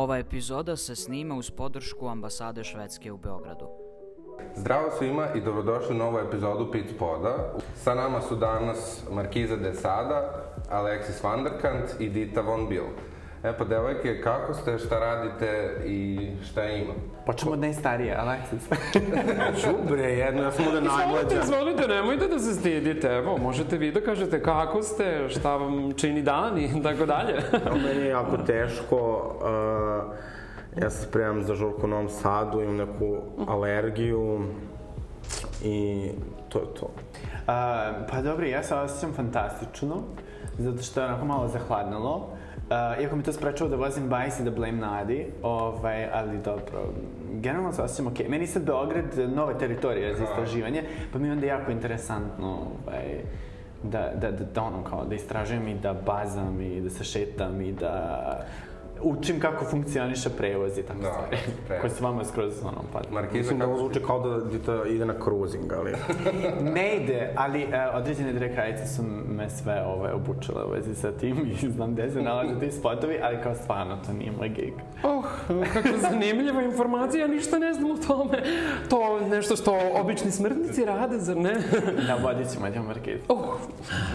Ova epizoda se snima uz podršku ambasade Švedske u Beogradu. Zdravo svima i dobrodošli u novu epizodu Pit Poda. Sa nama su danas Markiza de Sada, Alexis Vanderkant i Dita Von Bill. E pa, devojke, kako ste, šta radite i šta ima? Počnemo od najstarije, Alexis. Đubre, jedno, ja sam ovde Izvolite, najmlađa. izvolite, nemojte da se stidite. Evo, možete vi da kažete kako ste, šta vam čini dan i tako dalje. Meni je jako teško. Uh, ja se spremam za žurku u Novom Sadu, imam neku alergiju i to je to. A, pa dobro, ja se osjećam fantastično, zato što je onako malo zahladnalo. Uh, iako mi to sprečava da vozim bajs i da blame Nadi, ovaj, ali dobro, generalno se osjećam okej. Meni je sad Beograd nova teritorija za istraživanje, pa mi je onda jako interesantno ovaj, da, da, da, da, ono, kao, da istražujem i da bazam i da se šetam i da učim kako funkcioniše prevoz i tako Da, stvari. prevoz. Koje se vama skroz, ono, pa... Markiza, Mislim da ovo kako zvuči kao da dita ide na cruising, ali... Ne ide, ali uh, određene dve krajice su me sve ovaj, obučile u vezi sa tim i znam gde se nalaze ti spotovi, ali kao stvarno to nije moj gig. Oh, kakva zanimljiva informacija, ja ništa ne znam o tome. To nešto što obični smrtnici rade, zar ne? Da, vodit ćemo, idemo Markiz. Oh,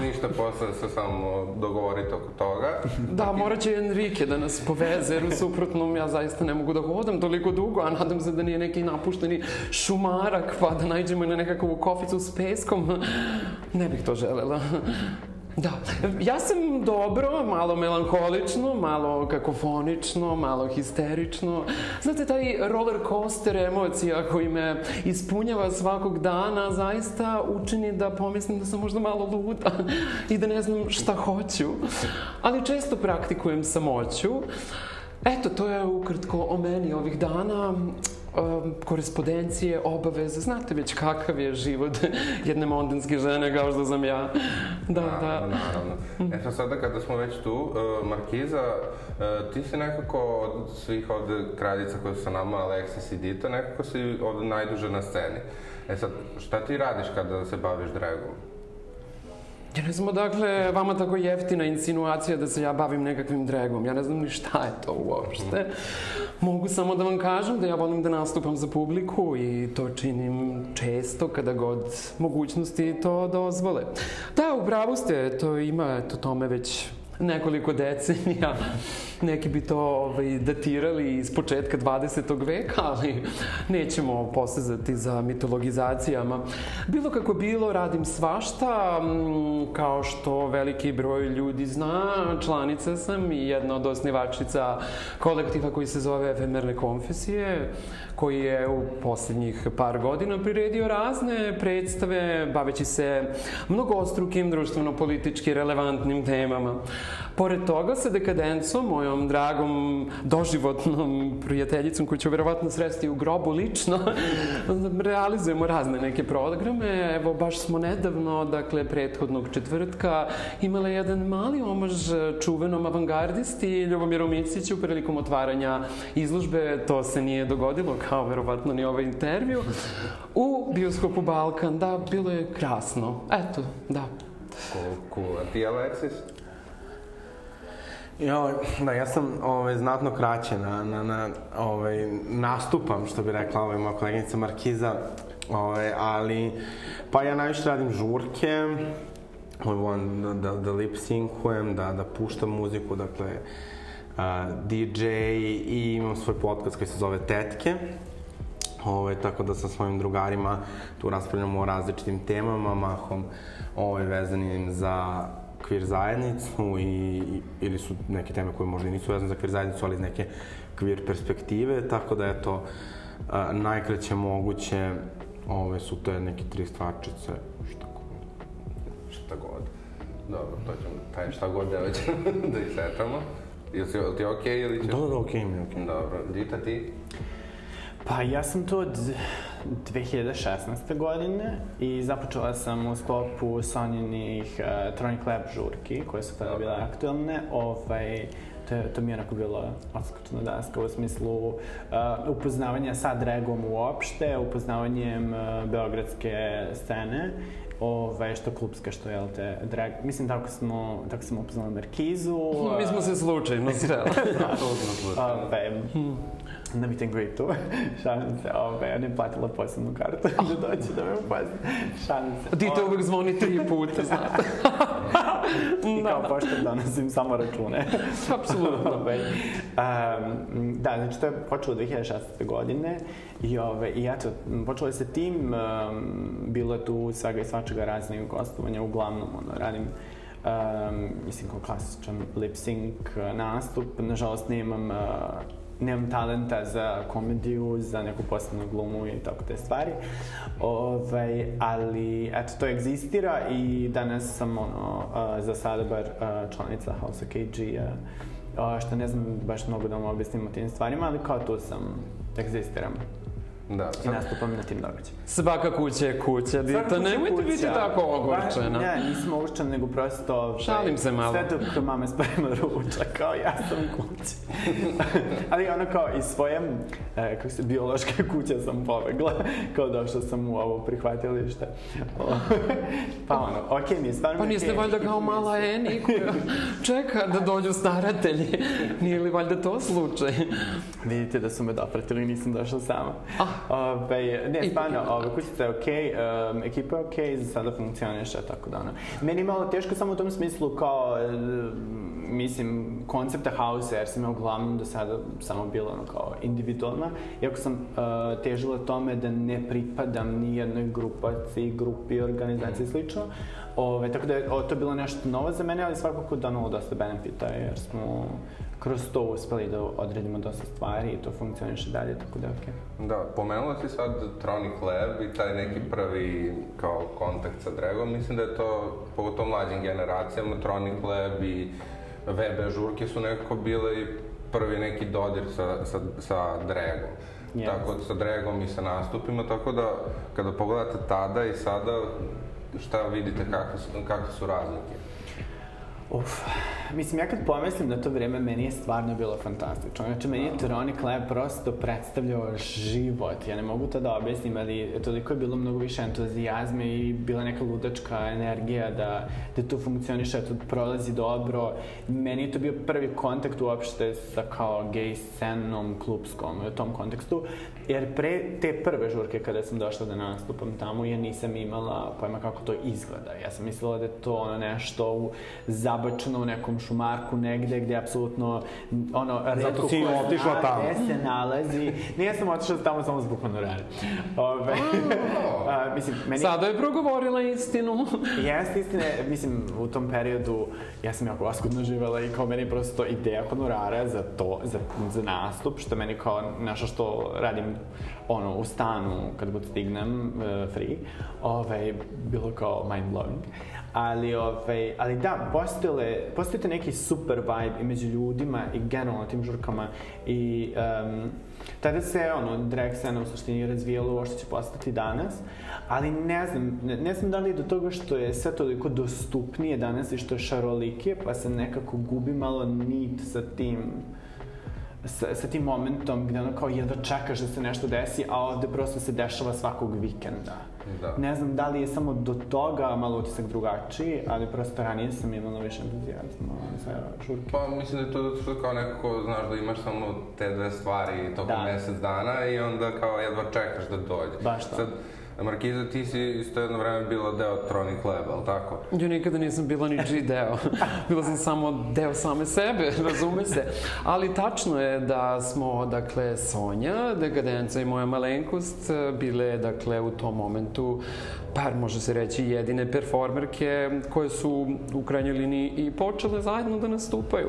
ništa posle se samo dogovorite oko toga. da, morat će Enrique da nas poveze, jer u suprotnom ja zaista ne mogu da hodam toliko dugo, a nadam se da nije neki napušteni šumarak, pa da najđemo na nekakvu koficu s peskom. Ne bih to želela. Da, ja sam dobro, malo melanholično, malo kakofonično, malo histerično. Znate, taj roller coaster emocija koji me ispunjava svakog dana zaista učini da pomislim da sam možda malo luda i da ne znam šta hoću. Ali često praktikujem samoću. Eto, to je ukratko o meni ovih dana. Um, korespondencije, obaveze, znate već kakav je život jedne mondenske žene kao što sam ja. Da, da. Naravno. E sad sada kada smo već tu, uh, Markiza, uh, ti si nekako od svih ovde kraljica koje su sa nama, Alexis i Dita, nekako si ovde najduže na sceni. E sad, šta ti radiš kada se baviš dragom? Ja ne znam odakle vama tako jeftina insinuacija da se ja bavim nekakvim dragom. Ja ne znam ni šta je to uopšte. Mogu samo da vam kažem da ja volim da nastupam za publiku i to činim često kada god mogućnosti to dozvole. Da, u pravu ste, to ima to tome već nekoliko decenija. Neki bi to ovaj, datirali iz početka 20. veka, ali nećemo posezati za mitologizacijama. Bilo kako bilo, radim svašta, kao što veliki broj ljudi zna, članica sam i jedna od osnivačica kolektiva koji se zove Efemerne konfesije, koji je u poslednjih par godina priredio razne predstave, baveći se mnogostrukim društveno-politički relevantnim temama. Pored toga, sa dekadencom, mojom dragom doživotnom prijateljicom koju ću verovatno sresti u grobu lično, realizujemo razne neke programe. Evo, baš smo nedavno, dakle, prethodnog četvrtka, imale jedan mali omaž čuvenom avangardisti Ljubomiru Miciću prilikom otvaranja izložbe. To se nije dogodilo, kao verovatno ni ovaj intervju. U bioskopu Balkan, da, bilo je krasno. Eto, da. Cool, cool. A ti, Alexis? Ja, da, ja sam ovaj, znatno kraće na, na, na ovaj, nastupam, što bi rekla ovaj, moja koleginica Markiza, ovaj, ali, pa ja najviše radim žurke, volim da, da, da lip syncujem, da, da puštam muziku, dakle, a, DJ i imam svoj podcast koji se zove Tetke, Ove, tako da sa svojim drugarima tu raspravljamo o različitim temama, mahom ove, vezanim za kvir zajednicu i, ili su neke teme koje možda i nisu vezane za kvir zajednicu, ali iz neke kvir perspektive, tako da eto, a, najkraće moguće ove, su te neke tri stvarčice, šta god. Šta god. Dobro, to ćemo, taj šta god da ćemo da isetamo. Jel ti okej ili ćeš? Da, da, okej mi, okej. Dobro, Dita ti? Pa ja sam tu od 2016. godine i započela sam u sklopu Sonjinih uh, Tronic Lab žurki, koje su tada bile aktualne. Ovaj, to, je, to mi je onako bilo odskočna daska u smislu uh, upoznavanja sa dragom uopšte, upoznavanjem uh, beogradske scene Ove, što klubske, što je, te, drag... Mislim, tako smo, tako smo upoznali Markizu. Mi smo se slučajno sreli. Ove, na meet and greetu. Šalim se, ove, ona je platila posebnu kartu da doći da me upozna. Šalim se. Ti to uvek zvoni tri puta, znate. I kao pošto donosim samo račune. Apsolutno. Ove, um, da, znači to je počelo 2016. godine i, ove, i eto, počelo je sa tim, um, bilo je tu svega i svačega raznih gostovanja, uglavnom ono, radim um, mislim kao klasičan lip sync nastup, nažalost nemam uh, nemam talenta za komediju, za neku posebnu glumu i tako te stvari. Ovaj, ali, eto, to egzistira i danas sam, ono, za sada bar uh, članica House of KG-a, što ne znam baš mnogo da vam objasnim o tim stvarima, ali kao tu sam, egzistiram. Da, I nastupam na tim događajima. Svaka kuća je kuća, Dita, nemojte biti tako ogorčena. Ne, nisam ogorčena, nego prosto... Ovaj, Šalim se malo. Sve dok mama sprema ručak, kao ja sam kući. Ali ono kao iz svoje, e, kako se, biološke kuće sam pobegla, kao došla sam u ovo prihvatilište. pa ono, okej okay, mi je stvarno... Pa niste okay. valjda kao mala Eni koja čeka da dođu staratelji. Nije li valjda to slučaj? Vidite da su me dopratili, nisam došla sama. Ah. Ove, ne, stvarno, ove, kućica je okej, okay, um, ekipa je okej, okay, za sada funkcioniše, tako da ono. Meni je malo teško samo u tom smislu kao, mislim, koncepta house jer sam ja uglavnom do sada samo bila ono kao individualna, iako sam uh, težila tome da ne pripadam ni jednoj grupaciji, grupi, organizaciji i slično. Ove, tako da je o, to bilo nešto novo za mene, ali svakako donalo dosta benefita jer smo kroz to uspeli da odredimo dosta stvari i to funkcioniše dalje, tako da okej. Okay. Da, pomenula si sad Tronic Lab i taj neki prvi kao kontakt sa dragom. Mislim da je to, pogotovo mlađim generacijama, Tronic Lab i web žurke su nekako bile i prvi neki dodir sa, sa, sa dragom. Yes. Tako sa dragom i sa nastupima, tako da kada pogledate tada i sada, šta vidite, kakve su, kakve su razlike? Uf, mislim, ja kad pomislim na to vreme, meni je stvarno bilo fantastično. Znači, meni je Tronic Lab prosto predstavljao život. Ja ne mogu to da objasnim, ali toliko je bilo mnogo više entuzijazme i bila neka ludačka energija da, da to funkcioniše, da to prolazi dobro. Meni je to bio prvi kontakt uopšte sa kao gay scenom klubskom u tom kontekstu. Jer pre te prve žurke kada sam došla da nastupam tamo, ja nisam imala pojma kako to izgleda. Ja sam mislila da je to ono nešto u zabačeno u nekom šumarku negde gde apsolutno ono Zato si otišla tamo. Gde se nalazi. Nije sam otišla tamo samo zbog honorara. Ove, a, mislim, meni... Sada je progovorila istinu. Jeste istine, mislim, u tom periodu ja sam jako oskudno živela i kao meni prosto ideja honorara za to, za, za nastup, što meni kao nešto što radim ono, u stanu kad god stignem uh, free, ovaj, bilo kao mind blowing. Ali, ovaj, ali da, postojale, postojite neki super vibe i među ljudima i generalno tim žurkama i um, tada se ono, drag scena u suštini razvijala ovo što će postati danas, ali ne znam, ne, ne znam da li je do toga što je sve toliko dostupnije danas i što je šarolikije, pa se nekako gubi malo nit sa tim sa, sa tim momentom gde ono kao jedva čekaš da se nešto desi, a ovde prosto se dešava svakog vikenda. Da. Ne znam da li je samo do toga malo utisak drugačiji, ali prosto ranije sam imala više entuzijazma za žurke. Pa mislim da je to zato što kao nekako znaš da imaš samo te dve stvari tokom Da. mesec dana i onda kao jedva čekaš da dođe. Baš to. Sad, Markiza, ti si isto jedno vreme bila deo Tronic Lab, ali tako? Ja nikada nisam bila ničiji deo. bila sam samo deo same sebe, razume se. Ali tačno je da smo, dakle, Sonja, Dekadenca i moja malenkost bile, dakle, u tom momentu par, može se reći, jedine performerke koje su u krajnjoj liniji i počele zajedno da nastupaju.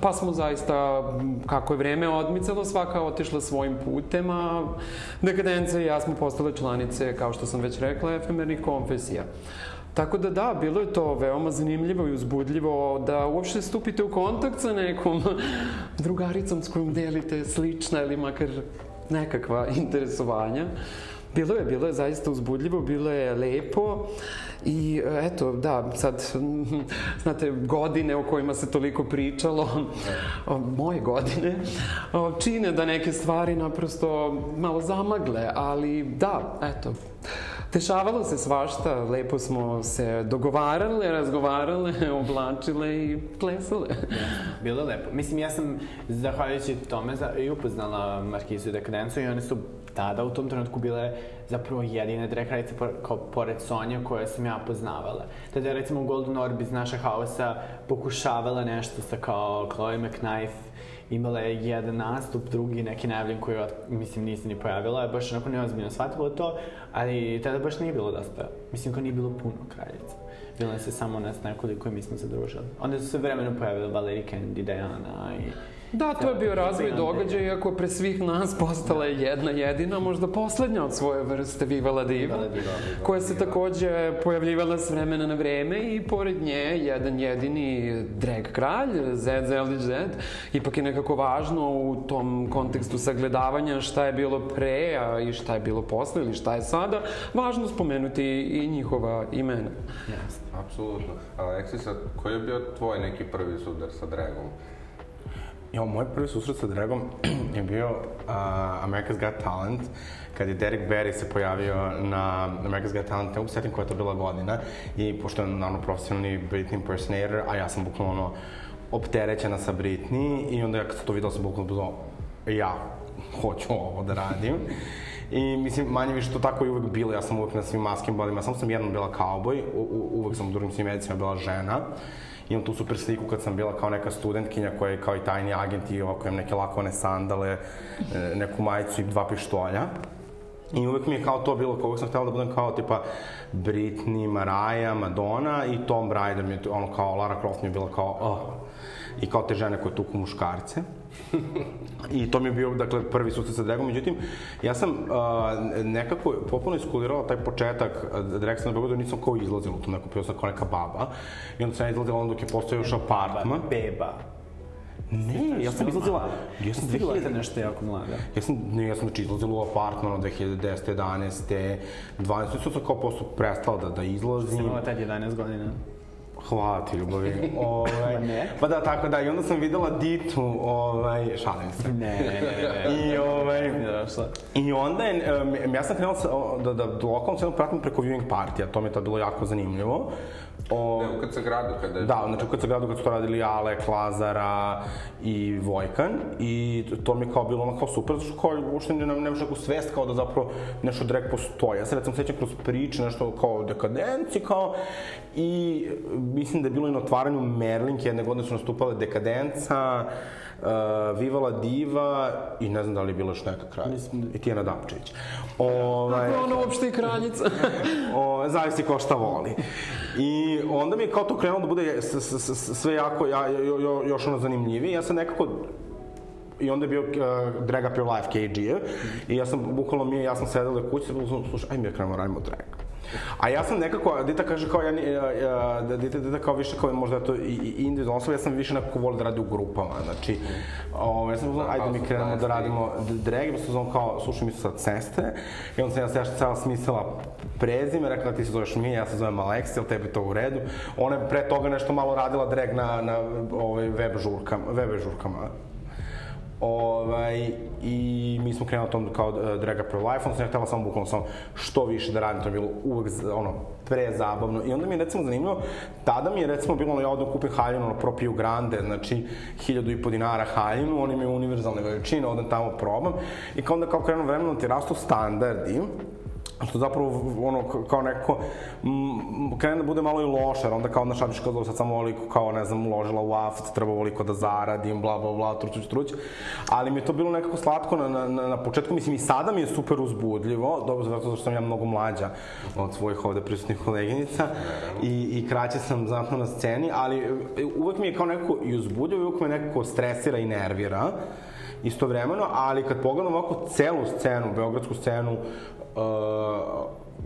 Pa smo zaista, kako je vreme odmicalo, svaka otišla svojim putem, a Dekadenca i ja smo postale članice, kao što sam već rekla, efemernih konfesija. Tako da da, bilo je to veoma zanimljivo i uzbudljivo da uopšte stupite u kontakt sa nekom drugaricom s kojom delite slična ili makar nekakva interesovanja. Bilo je, bilo je zaista uzbudljivo, bilo je lepo i eto, da, sad, znate, godine o kojima se toliko pričalo, o, moje godine, čine da neke stvari naprosto malo zamagle, ali da, eto, Dešavalo se svašta, lepo smo se dogovarale, razgovarale, oblačile i plesale. Bilo je lepo. Mislim, ja sam, zahvaljujući tome, za, i upoznala Markizu i Dekadencu i one su tada u tom trenutku bile zapravo jedine drag kraljice kao pored Sonja koje sam ja poznavala. Tada je recimo Golden Orb iz naša haosa pokušavala nešto sa kao Chloe McKnife imala je jedan nastup, drugi neki najavljen koji, mislim, nisi ni pojavila, je baš onako neozbiljno shvatilo to, ali tada baš nije bilo dosta, mislim, kao nije bilo puno kraljica. Bilo je se samo nas nekoliko i mi smo se družili. Onda su se vremenom pojavile Valerie Candy, Diana i Da, to je bio razvoj događaja, iako pre svih nas postala je jedna jedina, možda poslednja od svoje vrste Viva la Diva, koja se takođe pojavljivala s vremena na vreme i pored nje jedan jedini drag kralj, Zed Zeldić Zed, ipak je nekako važno u tom kontekstu sagledavanja šta je bilo pre a i šta je bilo posle ili šta je sada, važno spomenuti i njihova imena. Jasno. Apsolutno. Aleksisa, koji je bio tvoj neki prvi sudar sa dragom? Jo, moj prvi susret sa Dragom je bio uh, America's Got Talent, kad je Derek Barry se pojavio na America's Got Talent, ne mogu setim koja je to bila godina, i pošto je naravno profesionalni Britney impersonator, a ja sam bukvalno ono, opterećena sa Britney i onda ja kad sam to vidio sam bukvalno ja hoću ovo da radim. I mislim, manje više to tako i uvek bilo, ja sam uvek na svim maskim bodima, samo sam jednom bila cowboy, u, uvek sam u drugim svim edicima bila žena. Imam tu super sliku kad sam bila kao neka studentkinja koja je kao i tajni agent i ovako imam neke lakovane sandale, e, neku majicu i dva pištolja. I uvek mi je kao to bilo, kako sam htela da budem kao tipa Britney, Mariah, Madonna i Tom Raider mi je ono kao Lara Croft mi je bila kao oh. I kao te žene koje tuku muškarce. I to mi je bio, dakle, prvi susret sa dragom. Međutim, ja sam uh, nekako popuno iskulirala taj početak drag na Beogradu, nisam kao izlazila u tom neko, pio sam kao neka baba. I onda sam izlazila onda dok je postao još apartman. Beba. Ne, ja sam izlazila... Ja sam 2000... nešto jako mlada. Ja sam, ne, ja sam znači izlazila u apartman od 2010. 11. 12. Sve sam kao posto prestala da, da izlazim. Sam imala tad 11 godina. Hvala ti, ljubavi. ovaj, ne? Pa da, tako da, i onda sam videla Ditu, ovaj, šalim se. Ne, ne, ne. ne. I, ovaj, I onda je, um, ja sam krenula da, da, da lokalnu scenu pratim preko viewing partija, to mi je to bilo jako zanimljivo. O, ne, u KC gradu kada je... Da, znači u KC gradu kad su to radili Alek, Lazara i Vojkan i to mi je kao bilo ono kao super, zato što kao uopšte ne, nemaš neku svest kao da zapravo nešto drag postoji. Ja se recimo sećam kroz priče, nešto kao dekadenci kao i mislim da je bilo i na otvaranju Merlinke, jedne godine su nastupale dekadenca, uh, Vivala Diva i ne znam da li je bilo još neka kraljica. Da... I Tijana Dapčević. Ovaj, Kako ona uopšte i kraljica? o, zavisi ko šta voli. I onda mi je kao to krenulo da bude s, s, s, sve jako, ja, jo, jo, još ono zanimljivije. Ja sam nekako i onda je bio uh, Drag Up Your Life KG, mm -hmm. i ja sam, bukvalno mi, ja sam sedela kući, slušaj, ajme, krenemo, radimo drag. A ja sam nekako, Dita kaže kao, ja, ja, Dita, Dita kao više kao možda to i, i individualno osoba, ja sam više nekako volio da radi u grupama, znači, o, ja sam uzman, ajde mi krenemo da radimo drag, pa sam kao, slušaj mi su sad sestre, i onda sam ja se ja cela smislila prezime, rekla ti se zoveš mi, ja se zovem Aleksi, jel tebi to u redu. Ona je pre toga nešto malo radila drag na, na ovaj, web žurkama, web žurkama Ovaj, I mi smo krenuli tom kao uh, Drag Up Your Life, onda sam ja htela samo bukvalno samo što više da radim, to je bilo uvek ono, pre zabavno. I onda mi je recimo zanimljivo, tada mi je recimo bilo ono, ja odem kupim haljinu, ono, Propiju Grande, znači hiljadu i po dinara haljinu, oni imaju univerzalne veličine, odem tamo probam. I kao onda kao krenu vremenom ti rastu standardi, što zapravo ono kao neko m, krene da bude malo i loše, onda kao onda šabiš kao sad samo ovoliko kao ne znam uložila u aft, treba ovoliko da zaradim, bla bla bla, truć truć. Ali mi je to bilo nekako slatko na, na, na početku, mislim i sada mi je super uzbudljivo, dobro zato što sam ja mnogo mlađa od svojih ovde prisutnih koleginica i, i kraće sam znatno na sceni, ali e, uvek mi je kao nekako i uzbudljivo i uvek me nekako stresira i nervira istovremeno, ali kad pogledam ovako celu scenu, beogradsku scenu,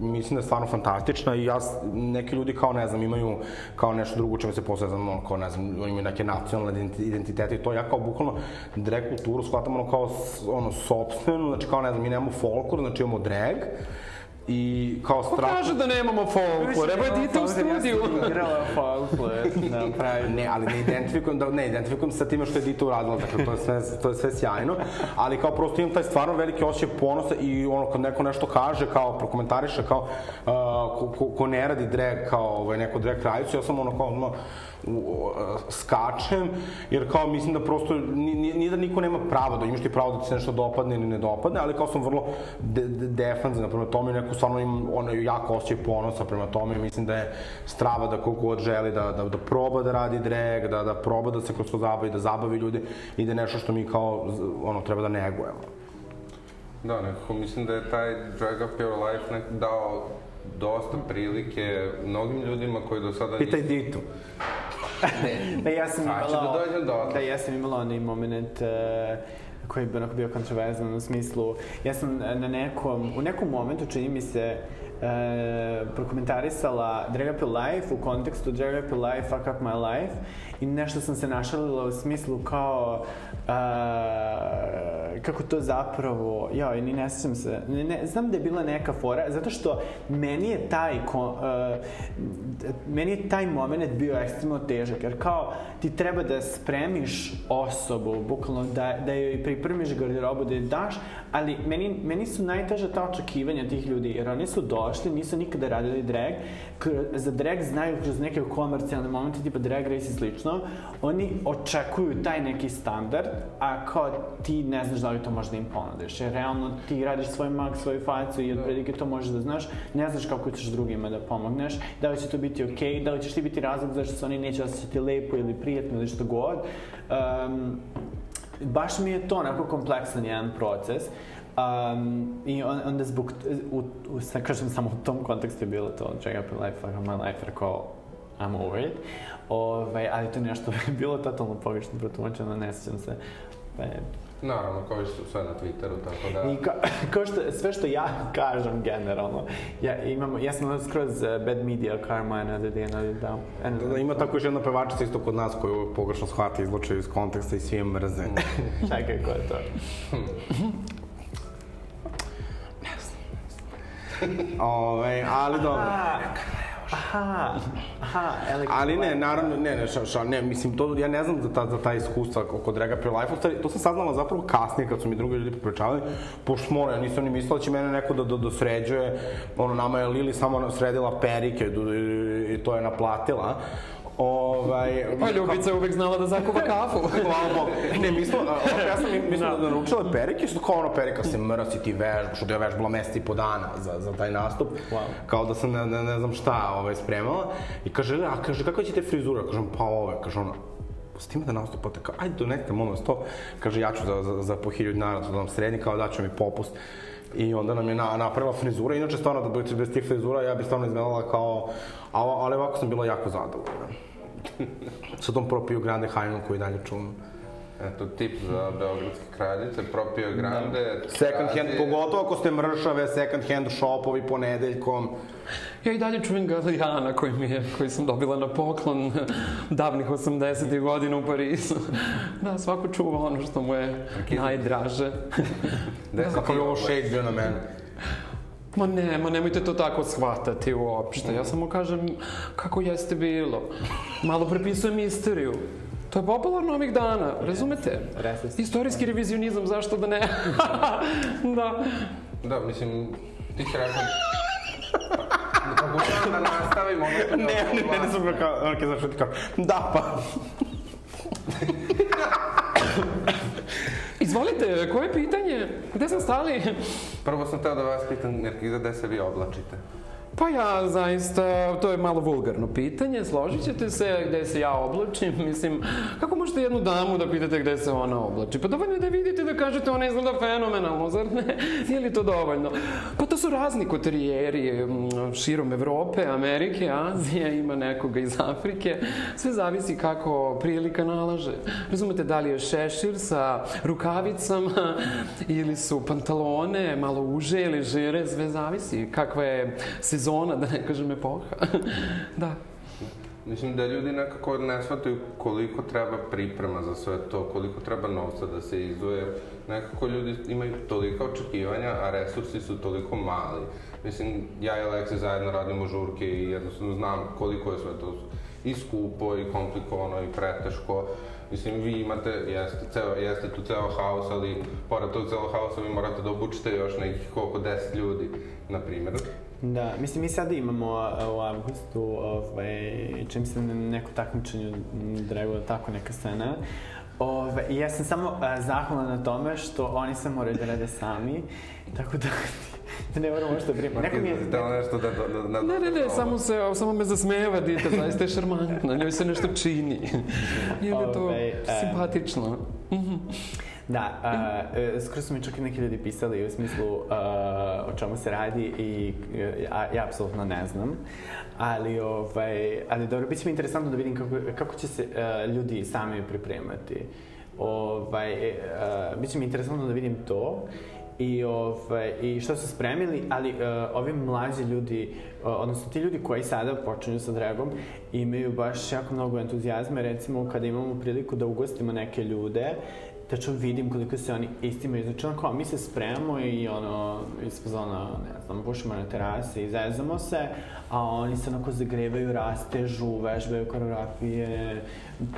mislim da je stvarno fantastična i ja, neki ljudi kao, ne znam, imaju kao nešto drugo čemu se posle, znam, ono, kao, ne znam, imaju neke nacionalne identitete i to, ja kao bukvalno drag kulturu shvatam ono kao, ono, sobstvenu, znači kao, ne znam, mi nemamo folklor, znači imamo drag, i kao Ko strašno... kaže da nemamo folklor? Evo je dite u studiju. Ja sam igrala folklor, da, pravi. Ne, ali ne identifikujem, da, ne identifikujem sa time što je Dita uradila, dakle to je sve, to je sve sjajno, ali kao prosto imam taj stvarno veliki osjećaj ponosa i ono kad neko nešto kaže, kao prokomentariše, kao uh, ko, ko, ko ne radi drag, kao ovaj, neko drag kraljicu, ja sam ono kao ono, u, uh, skačem, jer kao mislim da prosto ni, ni, ni da niko nema pravo, da imaš ti pravo da ti se nešto dopadne ili ne dopadne, ali kao sam vrlo de, de, defanzivna prema tome, neko stvarno imam ono jako osjećaj ponosa prema tome i mislim da je strava da kogod želi da, da, da proba da radi drag, da, da proba da se kroz to zabavi, da zabavi ljude i da je nešto što mi kao ono treba da negujemo. Da, nekako mislim da je taj Drag Up Your Life nek dao dosta prilike mnogim ljudima koji do sada Pitaj Ditu. Da, ja sam Sad ću imala... da dođem do. Da, ja sam imala onaj moment uh, koji bi onako bio kontroverzan u smislu, ja sam na nekom, u nekom momentu čini mi se e, prokomentarisala Drag Up Your Life u kontekstu Drag Up Your Life, Fuck Up My Life i nešto sam se našalila u smislu kao e, kako to zapravo, ja, ni ne sjećam se, ne, ne, znam da je bila neka fora, zato što meni je taj, ko, e, meni je taj moment bio ekstremno težak, jer kao ti treba da spremiš osobu, bukvalno da, da joj pripremiš garderobu, da je daš, ali meni, meni su najteža ta očekivanja tih ljudi, jer oni su došli, nisu nikada radili drag, za drag znaju kroz neke komercijalne momente, tipa drag race i slično, oni očekuju taj neki standard, a kao ti ne znaš da li to možda im ponudiš, jer realno ti radiš svoj mag, svoju facu i otprilike to možeš da znaš, ne znaš kako ćeš drugima da pomogneš, da li će to biti okej, okay, da li ćeš ti biti razlog zašto se oni neće osjećati lepo ili prijetno ili što god. Um, baš mi je to onako kompleksan jedan proces. Um, I on, onda zbog, u, u, sad kažem samo u tom kontekstu je bilo to Check Up Life, Fuck My Life, rekao I'm over it. Ove, ali to je nešto je bilo totalno pogrešno protumačeno, ne sjećam se. Pa je, Naravno, koji su sve na Twitteru, tako da... I ka, kao što, sve što ja kažem generalno, ja, imam, ja sam skroz uh, bad media karma another day, another down. Da, da, ima tako još jedna pevačica isto kod nas koju pogrešno shvata, izluče iz konteksta i svi je mrze. Čekaj, ko je to? Ove, ali dobro. Aha, aha, Alex Ali ne, naravno, ne, ne, ša, ša, ne, mislim, to, ja ne znam za ta, za ta iskustva oko Drag Up Your Life, to sam saznala zapravo kasnije kad su mi drugi ljudi popričavali, pošto smo, ja nisam ni mislila da će mene neko da, da, da sređuje, ono, nama je Lili samo sredila perike i, i to je naplatila, Ovaj, Pa Ljubica je uvek znala da zakuva kafu. Hvala Bogu. Ne, mi smo, ja sam mislim da naručila perike, što kao ono perika se mrsi, ti vežbaš, što je vežbala mesec i po dana za, za taj nastup. Wow. Kao da sam ne, ne, ne znam šta ovaj, spremala. I kaže, a kaže, kakva ćete frizura? Kažem, pa ove, kaže ona, s time da nastupate, kao, ajde donete, molim vas to. Kaže, ja ću za, za, za po hiljadu dinara da vam srednji, kao daću mi popust. I onda nam je na, napravila frizura, inače stvarno da bez, bez tih frizura ja bih stvarno izgledala kao, ali, ali ovako sam bila jako zadovoljna. Sa tom propio Grande hajnom koju dalje čuvam. Eto, tip za Beogradske kraljice, propio Grande. Da. Second hand, traži- pogotovo ako ste mršave, second hand shopovi ponedeljkom. Ja i dalje čujem Galijana koji, mi je, koji sam dobila na poklon davnih 80. godina u Parizu. Da, svako čuva ono što mu je najdraže. Si Kako je ovo shade bio na mene. Ma ne, ma nemojte to tako shvatati uopšte. Ja samo kažem kako jeste bilo. Malo prepisujem istoriju. To je popularno ovih dana, razumete? Resist. Istorijski revizionizam, zašto da ne? da. Da, mislim, ti si rekao... Pokušavam da nastavim ono što Ne, ne, ne, ne sam kao, ono kao, znaš, kao, da pa. Izvolite, koje je pitanje? Gde sam stali? Prvo sam teo da vas pitam, Nerkiza, gde se vi oblačite? Pa ja zaista, to je malo vulgarno pitanje, složit ćete se gde se ja oblačim, mislim, kako možete jednu damu da pitate gde se ona oblači? Pa dovoljno je da vidite da kažete ona izgleda fenomenalno, zar ne? Nije li to dovoljno? Pa to su razni koterijeri mm, širom Evrope, Amerike, Azije, ima nekoga iz Afrike, sve zavisi kako prilika nalaže. Razumete, da li je šešir sa rukavicama ili su pantalone malo uže ili žire, sve zavisi kakva je sezona, da ne kažem epoha. da. Mislim da ljudi nekako ne shvataju koliko treba priprema za sve to, koliko treba novca da se izuje. Nekako ljudi imaju tolika očekivanja, a resursi su toliko mali. Mislim, ja i Aleksi zajedno radimo žurke i jednostavno znam koliko je sve to i skupo, i komplikovano, i preteško. Mislim, vi imate, jeste, ceo, jeste tu ceo haos, ali pored tog celog haosa vi morate da obučite još nekih koliko, 10 ljudi, na primjer. Da, mislim, mi sada imamo uh, u avgustu, ovaj, čim se na neko takmičenje dragova tako neka scena. Ove, I ja sam samo uh, zahvalna na tome što oni se moraju da rade sami, tako da, da ne moramo što brinemo. Neko mi je... Htjela nešto da... da, da, da Ne, ne, ne, samo se, samo me zasmeva dite, zaista je šarmantna, njoj se nešto čini. Nije mi to Ovaj, e. simpatično. Da, uh, uh, skoro su mi čak i neki ljudi pisali u smislu uh, o čemu se radi i uh, ja, ja apsolutno ne znam. Ali, ovaj, ali dobro, bit će mi interesantno da vidim kako, kako će se uh, ljudi sami pripremati. Ovaj, uh, bit će mi interesantno da vidim to i, ovaj, i što su spremili, ali uh, ovi mlađi ljudi, uh, odnosno ti ljudi koji sada počinju sa dragom, imaju baš jako mnogo entuzijazma, recimo kada imamo priliku da ugostimo neke ljude, tačno vidim koliko se oni istimaju. Znači, ono kao, mi se spremamo i ono, iz fazona, ne znam, pušimo na terasi i zezamo se, a oni se onako zagrevaju, rastežu, vežbaju koreografije,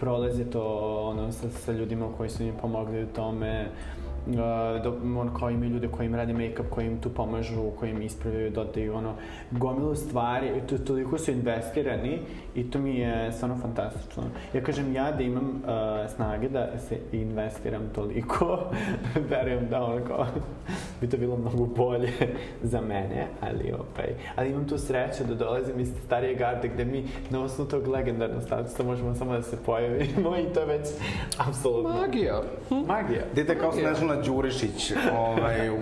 prolaze to ono, sa, sa ljudima koji su im pomogli u tome. Uh, do, ono kao imaju ljude koji im rade make-up, koji im tu pomažu, koji im ispravljaju, dodaju ono, gomilu stvari, to, toliko su investirani i to mi je stvarno fantastično. Ja kažem ja da imam uh, snage da se investiram toliko, verujem da ono kao, bi to bilo mnogo bolje za mene, ali opaj, ali imam tu sreću da dolazim iz starije garde gde mi na osnovu tog legendarnog statusa možemo samo da se pojavimo i to je već apsolutno Magija. magija. Dite kao Snežana Đurišić ovaj, u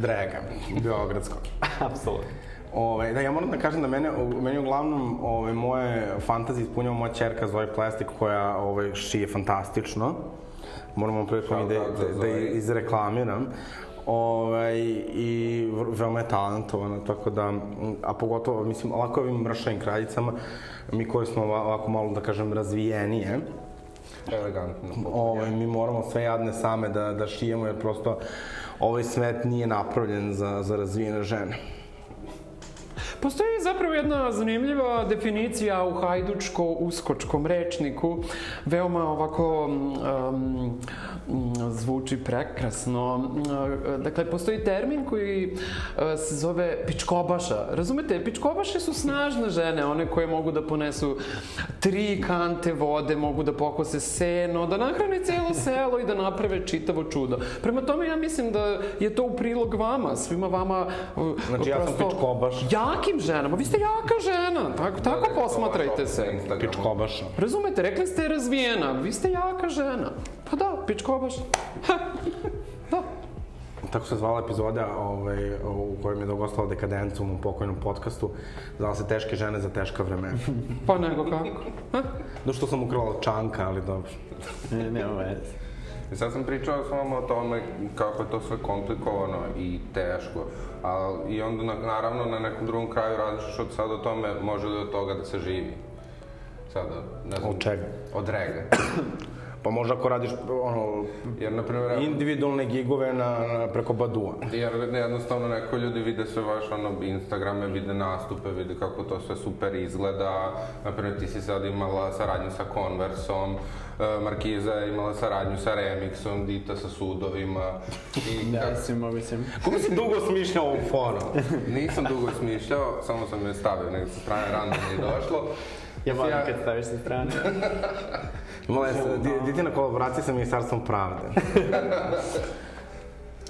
Draga, Beogradskog. Apsolutno. Ove, da, ja moram da kažem da mene, meni uglavnom ove, moje fantazije ispunjava moja čerka Zoe Plastik koja ove, šije fantastično. Moram vam prilikom i da, da, da Zoe. izreklamiram. Ovaj, I veoma je talentovana, tako da, a pogotovo, mislim, ovako ovim mršavim kraljicama, mi koji smo ova- ovako malo, da kažem, razvijenije, Elegantno. ovaj, mi moramo sve jadne same da, da šijemo, jer prosto ovaj svet nije napravljen za, za razvijene žene. Postoji zapravo jedna zanimljiva definicija u hajdučko-uskočkom rečniku, veoma ovako um, zvuči prekrasno. Um, Dakle, postoji termin koji uh, se zove pičkobaša. Razumete, pičkobaše su snažne žene, one koje mogu da ponesu tri kante vode, mogu da pokose seno, da nahrane celo selo i da naprave čitavo čudo. Prema tome, ja mislim da je to u prilog vama, svima vama Znači, ja sam prosto pičkobaš. Jakim ženama, vi ste jaka žena, tako, tako rekao posmatrajte na se. Pičkobaša. Razumete, rekli ste razvijena, vi ste jaka žena. Pa da, pičkobaš. Da. Tako se zvala epizoda ovaj, u kojoj mi je dogostala dekadenca u mom pokojnom podcastu. Zvala se Teške žene za teška vremena. Pa nego kako. Ha? Do što sam ukrala čanka, ali dobro. Ne, nema veze. I sad sam pričao s vama o tome kako je to sve komplikovano i teško, a i onda na, naravno na nekom drugom kraju različiš od sada o tome može li od toga da se živi. Sada, ne znam. Od čega? Od rega. Pa možda ako radiš ono, Jer, na primjer, individualne gigove na, na, preko Badua. Jer jednostavno neko ljudi vide sve vaše ono, Instagrame, vide nastupe, vide kako to sve super izgleda. Naprimjer, ti si sad imala saradnju sa Conversom, e, Markiza je imala saradnju sa Remixom, Dita sa sudovima. I Da, kako- svi mogućim. Kako si dugo smišljao ovu foru? Nisam dugo smišljao, samo sam je stavio nego sa strane random je došlo. Ja volim kad staviš sa strane. Imala je di- ditina kolaboracija sa Ministarstvom pravde.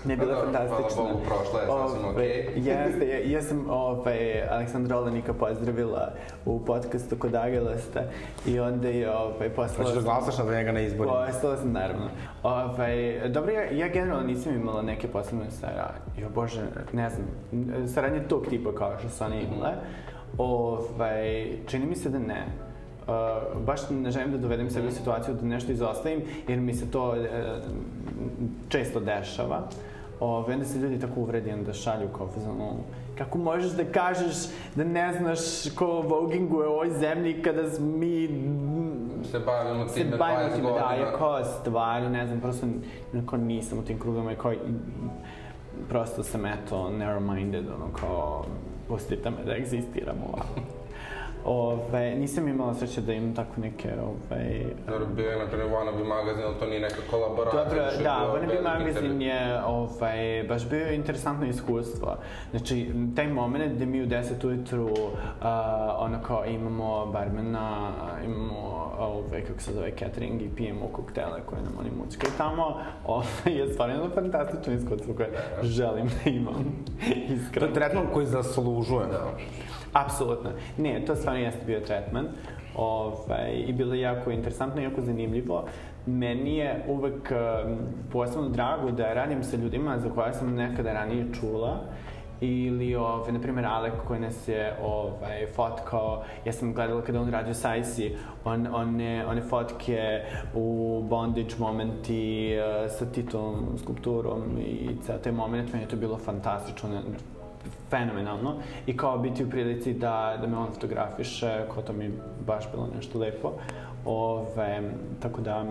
Ne, bila je da, fantastična. hvala Bogu, prošla je sasvim okej. Jeste, ja, ja sam ovaj, Aleksandra Olenika pozdravila u podcastu kod Agelasta i onda je ovaj, poslala... Hoćeš da glasaš na njega na izborima? Poslala sam, naravno. Ovaj, dobro, ja, ja generalno nisam imala neke posebne saradnje. Jo, bože, ne znam, saradnje tog tipa kao što su one imale. Ovaj, čini mi se da ne. Uh, baš ne želim da dovedem sebe u situaciju da nešto izostavim, jer mi se to uh, često dešava. Ove, onda se ljudi tako uvredi, onda šalju kao fazonu, kako možeš da kažeš da ne znaš ko voginguje u ovoj zemlji kada mi Se bavimo time bavimo 20 time, da, ja kao stvarno, ne znam, prosto nekako nisam u tim krugama i kao, prosto sam eto narrow-minded, ono kao, pustite me da egzistiram ovako. Ove, nisam imala sreće da imam tako neke, ove... Dobro, bio je, na primjer, Wannabe magazin, ali to nije neka kolaboracija. Dobro, da, Wannabe magazin je ovaj, baš bio interesantno iskustvo. Znači, taj moment gde mi u 10 ujutru uh, ono kao imamo barmena, imamo ovaj, kako se zove, catering i pijemo koktele koje nam oni mučkaju tamo, ovaj, je stvarno jedno fantastično iskustvo koje želim da imam. To Iskreno. je tretman koji zaslužuje. Da. Apsolutno. Ne, to stvarno jeste bio tretman. Ovaj, I bilo je jako interesantno i jako zanimljivo. Meni je uvek um, posebno drago da radim sa ljudima za koje sam nekada ranije čula ili, ove, na primjer, Alek koji nas je ovaj, fotkao, ja sam gledala kada on radio sa Icy, on, one, one fotke u bondage momenti uh, sa Titom skulpturom i ceo taj moment, meni je to bilo fantastično, fenomenalno i kao biti u prilici da, da me on fotografiše, kao to mi baš bilo nešto lepo. Ove, tako da,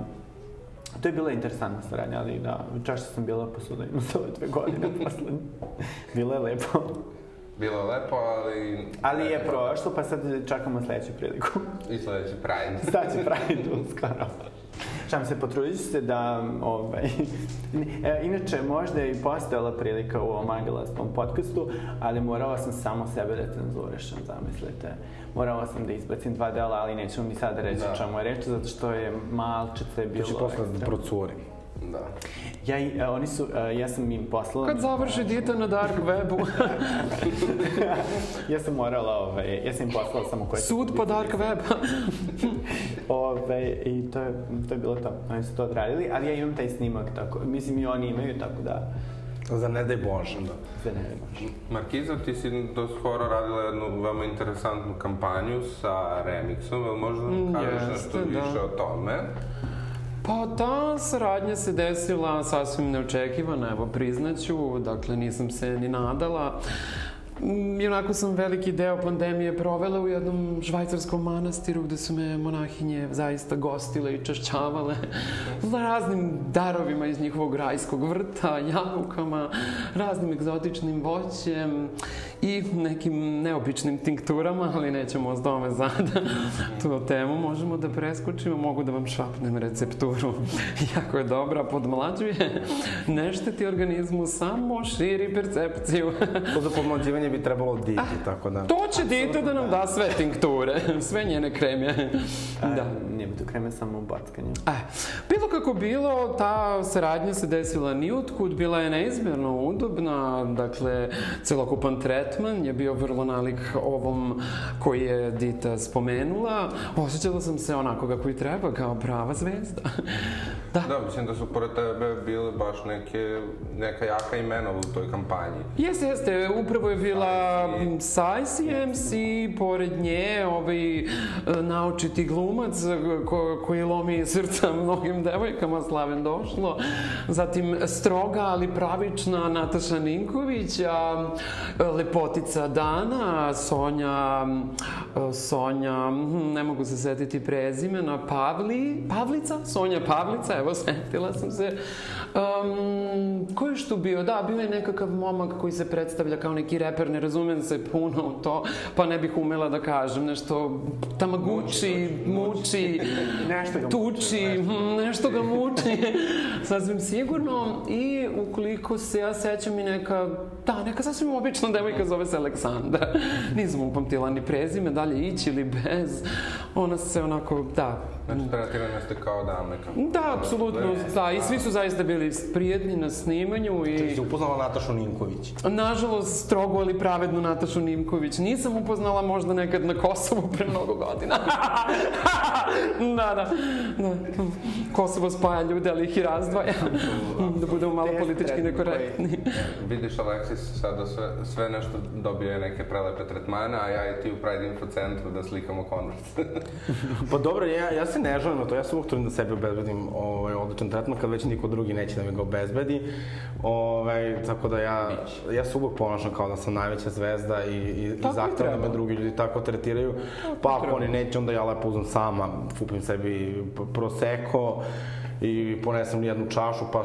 to je bila interesantna saradnja, ali da, češće sam bila po sudovima za ove dve godine poslednje. bilo je lepo. Bilo je lepo, ali... Ali je prošlo, pa sad čekamo sledeću priliku. I sledeći Pride. Sad će praviti uskoro. Šam se, potrudit ću se da, ovaj, e, inače, možda je i postojala prilika u ovom angelastom podcastu, ali morala sam samo sebe da cenzurišem, zamislite. Morala sam da izbacim dva dela, ali neću mi sada reći Da. o čemu je reč, zato što je malčice bilo... To će posle da procuri. Da. Ja, i, e, oni su, e, ja sam im poslala... Kad završi dita na dark webu, ja sam morala, ovaj, ja sam im poslala samo koje... su sud po dark web. Ove, I to je, to je bilo to. Oni su to odradili, ali ja imam taj snimak, tako, mislim i oni imaju, tako da, Za ne daj Bože. Da. za ne može. Markiza, ti si do skoro radila jednu veoma interesantnu kampanju sa remixom, jel možda nam Mm, kažeš jeste, nešto da. više o tome? Pa ta saradnja se desila sasvim neočekivana, evo priznaću, dakle nisam se ni nadala. I onako sam veliki deo pandemije provela u jednom švajcarskom manastiru gde su me monahinje zaista gostile i čašćavale raznim darovima iz njihovog rajskog vrta, jagukama, raznim egzotičnim voćem i nekim neobičnim tinkturama, ali nećemo o tome sada. Tu temu možemo da preskočimo, mogu da vam šapnem recepturu. jako je dobra, podmlađuje, ne šteti organizmu, samo širi percepciju. To za pomlađivanje bi trebalo diti, tako da... To će dite da nam da sve tinkture, sve njene kreme. Da. Da. Ne budu kreme samo u backanju. E, bilo kako bilo, ta saradnja se desila nijutkud, bila je neizmjerno udobna, dakle, celokupan tretman je bio vrlo nalik ovom koji je Dita spomenula. Osjećala sam se onako kako i treba, kao prava zvezda. Da. Da, mislim da su pored tebe bile baš neke, neka jaka imena u toj kampanji. Jeste, jeste, upravo je bila Sajsi MC, pored nje ovaj naučiti glumac ko, koji lomi srca mnogim devojkama, Slaven došlo. Zatim stroga, ali pravična Nataša Ninković, a lepotica Dana, Sonja, Sonja, hm, ne mogu se setiti prezimena, Pavli, Pavlica, Sonja Pavlica, evo setila sam se. Um, ko je što bio? Da, bio je nekakav momak koji se predstavlja kao neki reper, ne razumem se puno u to, pa ne bih umela da kažem nešto tamagući, muči, Nešto ga tuči, hm, nešto ga muči, sasvim sigurno. I ukoliko se ja sećam i neka, da, neka sasvim obična devojka zove se Aleksandra. Nisam upamtila ni prezime, dalje ići ili bez. Ona se onako, da, Znači, tretirane ste kao dame. Kao... da, apsolutno, da, i svi su zaista bili prijedni na snimanju i... si upoznala Natašu Ninković. Nažalost, strogo ali pravednu Natašu Nimković. Nisam upoznala možda nekad na Kosovu pre mnogo godina. da, da, da. Kosovo spaja ljude, ali ih i razdvaja. da budemo malo politički nekorektni. Vidiš, Aleksis sada sve, sve nešto dobio je neke prelepe tretmane, a ja i ti u Pride Info centru da slikamo konvert. Pa dobro, ja, ja se ne žalim na to, ja se uvijek trudim da sebi obezbedim ovaj, odličan tretman, kad već niko drugi neće da mi ga obezbedi. Ovaj, tako da ja, ja se uvijek ponašam kao da sam najveća zvezda i, i, i Tako i zahtevam da me drugi ljudi tako tretiraju. Pa ako oni neće, onda ja lepo uzmem sama, kupim sebi proseko i ponesem jednu čašu, pa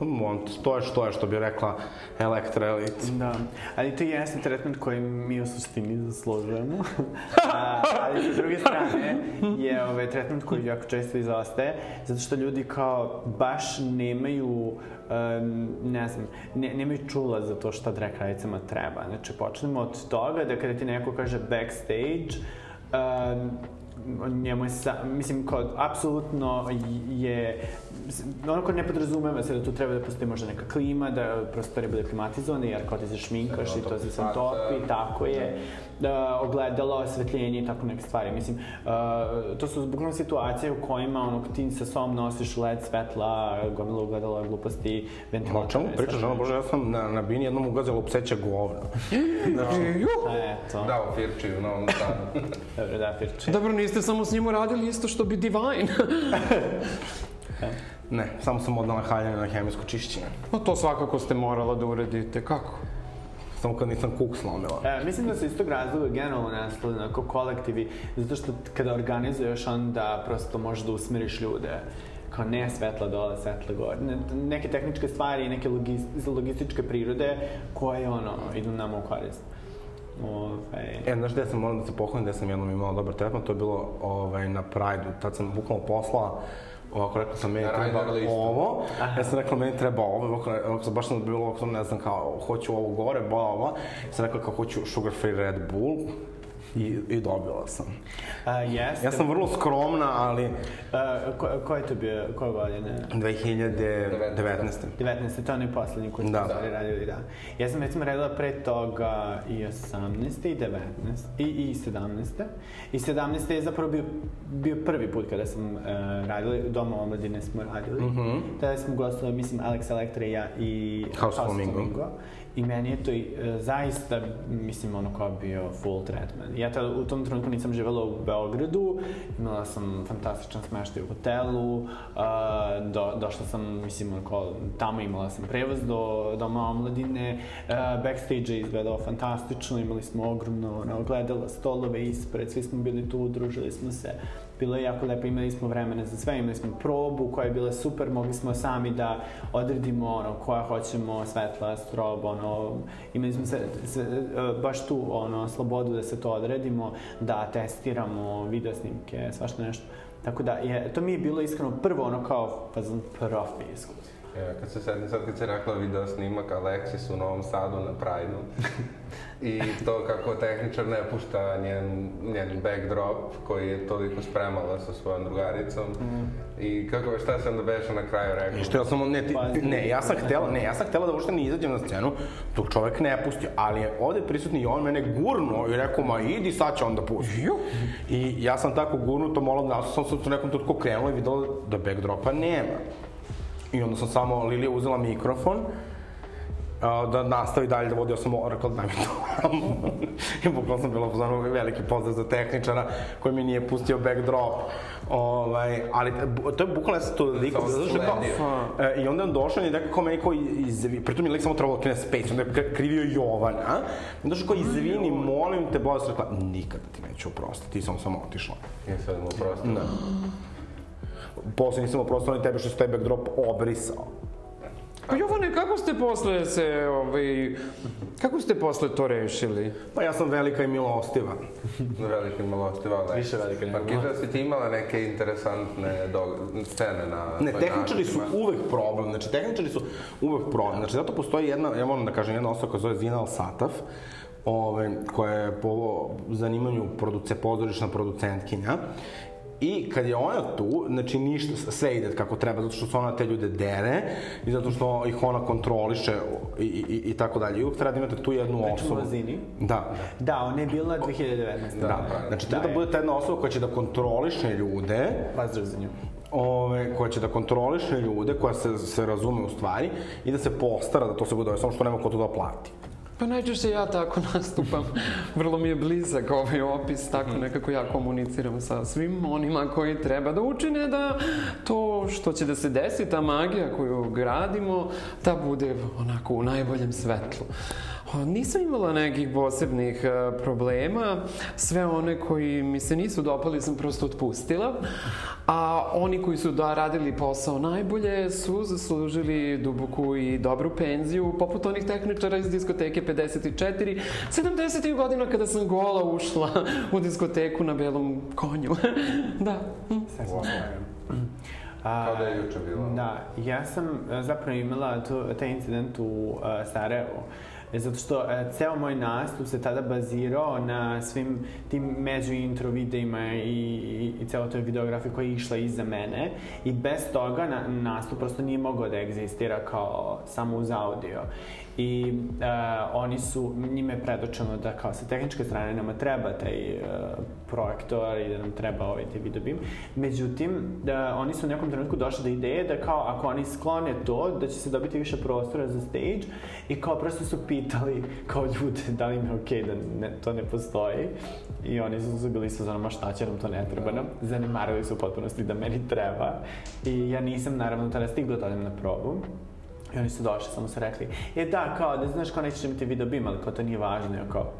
on, to je što je, što bi rekla Elektra Elite. Da, ali to jeste tretman koji mi u suštini zaslužujemo. A, ali sa druge strane je ovaj, tretman koji jako često izostaje, zato što ljudi kao baš nemaju um, ne znam, ne, nemaju čula za to šta drag radicama treba. Znači, počnemo od toga da kada ti neko kaže backstage, um, njemu je sa, mislim, kao, apsolutno je, ono ko ne podrazumeva se da tu treba da postoji možda neka klima, da prostori bude klimatizovane, jer kao ti se šminkaš i to se sam topi, tako je, da, ogledalo, osvetljenje i tako neke stvari. Mislim, uh, to su bukvalno situacije u kojima ono, ti sa sobom nosiš led svetla, gomila ugledala, gluposti, ventilator. Ma o čemu pričaš, ono, bože, ja sam na, na bini jednom ugazalo pseće govno. Znači, juh! Eto. Da, u Firči u Novom Sadu. Dobro, da, Firče. Dobro, niste samo s njim uradili isto što bi Divine. Ne, samo sam odnala haljanje na hemijsko čišćenje. Pa to svakako ste morala da uradite. Kako? Samo kad nisam kuk slomila. E, mislim da se iz tog razloga generalno nastali onako kolektivi, zato što kada organizuješ onda prosto možeš da usmeriš ljude kao ne svetla dole, svetla gore. Ne, neke tehničke stvari i neke logis, logističke prirode koje ono, idu nama u korist. Ove, E, znaš gde sam, moram da se pohvalim gde sam jednom imao dobar tretman, to je bilo ovaj, na Pride-u. Tad sam bukvalno poslala ovako rekla sam, meni Na treba ovo, ja sam rekla, meni treba ovo, ovako, ovako sam baš sam bilo, ovako ne znam, kao, hoću ovo gore, bla, bla, ja sam rekla kao, hoću sugar free Red Bull, i, i dobila sam. a, jeste. Ja sam vrlo skromna, ali A, ko, ko je to bio, koje godine? 2019. 19. to je onaj poslednji koji Da. da. radili, da. Ja sam recimo radila pre toga i 18. i 19. i, i 17. I 17. je zapravo bio, bio prvi put kada sam uh, radila, Doma omladine smo radili. Mm -hmm. Tada smo gostovali, mislim, Alex Elektra i ja i House Flamingo. I meni je to i, e, zaista, mislim, ono kao bio full tretman. Ja tada u tom trenutku nisam živela u Beogradu, imala sam fantastičan smeštaj u hotelu, a, do, došla sam, mislim, ono kao, tamo imala sam prevoz do Doma omladine, a, backstage je izgledao fantastično, imali smo ogromno ono, ogledala, stolove ispred, svi smo bili tu, družili smo se. Bilo je jako lepo, imali smo vremena za sve, imali smo probu koja je bila super, mogli smo sami da odredimo ono, koja hoćemo, svetla, strob, ono, imali smo se, se, e, baš tu ono, slobodu da se to odredimo, da testiramo video snimke, svašta nešto. Tako da, je, to mi je bilo iskreno prvo ono kao fazon profi iskustvo. Ja, kad se sedim sad kad si rekla video snimak Alexis u Novom Sadu na Pride-u i to kako tehničar ne pušta njen, njen backdrop koji je toliko spremala sa svojom drugaricom i kako šta sam da beše na kraju rekao. I što ja sam, ne, ti, Pazi. ne, ja sam htela, ne, ja sam htela da uopšte ne izađem na scenu, dok čovek ne pusti, ali je ovde prisutni i on mene gurno i rekao, ma idi, sad će on da pusti. I ja sam tako gurnuto, malo nas sam se u nekom tutku krenula i videla da backdropa nema. I onda sam samo, Lilija uzela mikrofon, a, da nastavi dalje da vodi, ja sam rekla daj mi to. I bukvalno sam bila pozvano veliki pozdrav za tehničara koji mi nije pustio backdrop. Ovaj, ali to je bukvalno ja sam to liko, zato što kao, e, i onda on došao i rekao kao meni kao izvi, pritom je lik samo trebalo da krene space, onda je kri- krivio Jovana, a? I onda došao kao izvini, molim te, boja rekla, nikada ti neću oprostiti, ti sam samo otišla. I sad mu prosto. Da. Posle nisam oprostila ni tebe što si taj backdrop obrisao. Pa Jovane, kako ste posle se, ovaj, kako ste posle to rešili? Pa ja sam velika i milostiva. Veliki milosti, vala. Više velika nego Markiza, si ti imala neke interesantne dog- scene na... Ne, tehničari su uvek problem, znači tehničari su uvek problem. Znači zato postoji jedna, ja moram da kažem, jedna osoba koja zove Zina Al-Sataf, ove, koja je po zanimanju produce, pozorišna producentkinja. I kad je ona tu, znači ništa, sve ide kako treba, zato što se ona te ljude dere i zato što ih ona kontroliše i, i, i tako dalje. I uvek treba da imate tu jednu Pričamo osobu. Zini? Da. Da, ona je bila 2019. Da, znači treba da bude ta jedna osoba koja će da kontroliše ljude, Pozdrav za nju. ove, koja će da kontroliše ljude, koja se, se razume u stvari i da se postara da to se bude, samo što nema ko to da plati. Pa najčešće ja tako nastupam. Vrlo mi je blizak ovaj opis, tako nekako ja komuniciram sa svim onima koji treba da učine da to što će da se desi, ta magija koju gradimo, da bude onako u najboljem svetlu. Pa nisam imala nekih posebnih uh, problema. Sve one koji mi se nisu dopali sam prosto otpustila. A oni koji su da radili posao najbolje su zaslužili duboku i dobru penziju, poput onih tehničara iz diskoteke 54, 70. godina kada sam gola ušla u diskoteku na belom konju. da. A, Kao da je juče bilo. Da, ja sam zapravo imala tu, taj incident u uh, Sarajevu. E, zato što e, ceo moj nastup se tada bazirao na svim tim među intro videima i, i, i celo toj videografiji koja je išla iza mene. I bez toga na, nastup prosto nije mogao da egzistira kao samo uz audio i uh, oni su, njime je predočeno da kao sa tehničke strane nama treba taj uh, projektor i da nam treba ovaj taj videobim. Međutim, da oni su u nekom trenutku došli do ideje da kao ako oni sklone to, da će se dobiti više prostora za stage i kao prosto su pitali kao ljude da li im je okej okay da ne, to ne postoji i oni su, su bili su za šta će nam to ne treba nam. Zanemarili su u potpunosti da meni treba i ja nisam naravno tada stigla da odem na probu. I oni su došli, samo su rekli, e da, kao, da znaš, kao nećeš imati video bim, ali kao to nije važno, ja kao,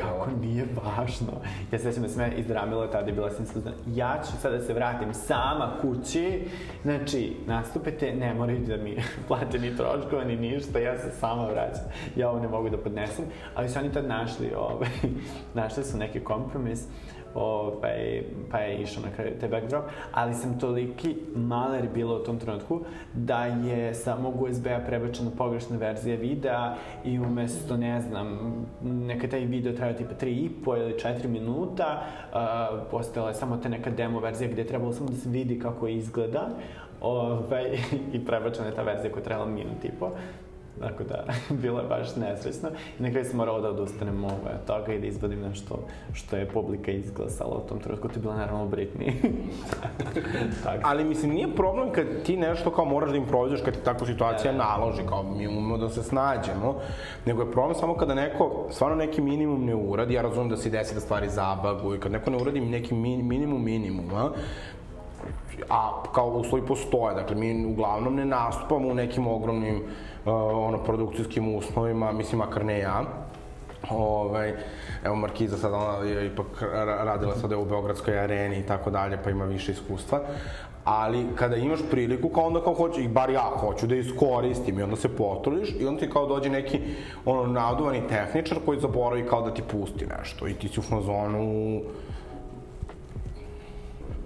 kako nije važno. Ja se sećam da sam ja izdramila, tada je bila sam sluzana. Ja ću sada da se vratim sama kući, znači, nastupete, ne moraju da mi plate ni troškova, ni ništa, ja se sama vraćam. Ja ovo ne mogu da podnesem, ali su oni tad našli, ovaj, našli su neki kompromis ovaj, pa je išao na kraju taj backdrop, ali sam toliki maler bila u tom trenutku da je sa mog USB-a prebačena pogrešna verzija videa i umesto, ne znam, neka taj video trajao tipa 3,5 ili 4 minuta, uh, postojala je samo ta neka demo verzija gde je trebalo samo da se vidi kako izgleda, ovaj, i prebačena je ta verzija koja je trajala minut i po. Tako da, bilo je baš nesrećno. I na kraju sam morao da odustanem ovaj, od toga i da izvodim nešto što je publika izglasala u tom trenutku. To je bila naravno Britney. tako. Ali mislim, nije problem kad ti nešto kao moraš da improvizuješ, kad ti takva situacija da. naloži, kao mi umemo da se snađemo, nego je problem samo kada neko stvarno neki minimum ne uradi, ja razumem da se desi da stvari zabaguju, kad neko ne uradi neki min, minimum minimuma, a kao uslovi postoje, dakle mi uglavnom ne nastupamo u nekim ogromnim ono, produkcijskim uslovima, mislim, makar ne ja. Ovaj, evo Markiza sada ona je ipak radila sada u Beogradskoj areni i tako dalje, pa ima više iskustva. Ali kada imaš priliku, kao onda kao hoću, i bar ja hoću da iskoristim i onda se potrudiš i onda ti kao dođe neki ono naduvani tehničar koji zaboravi kao da ti pusti nešto i ti si u fazonu...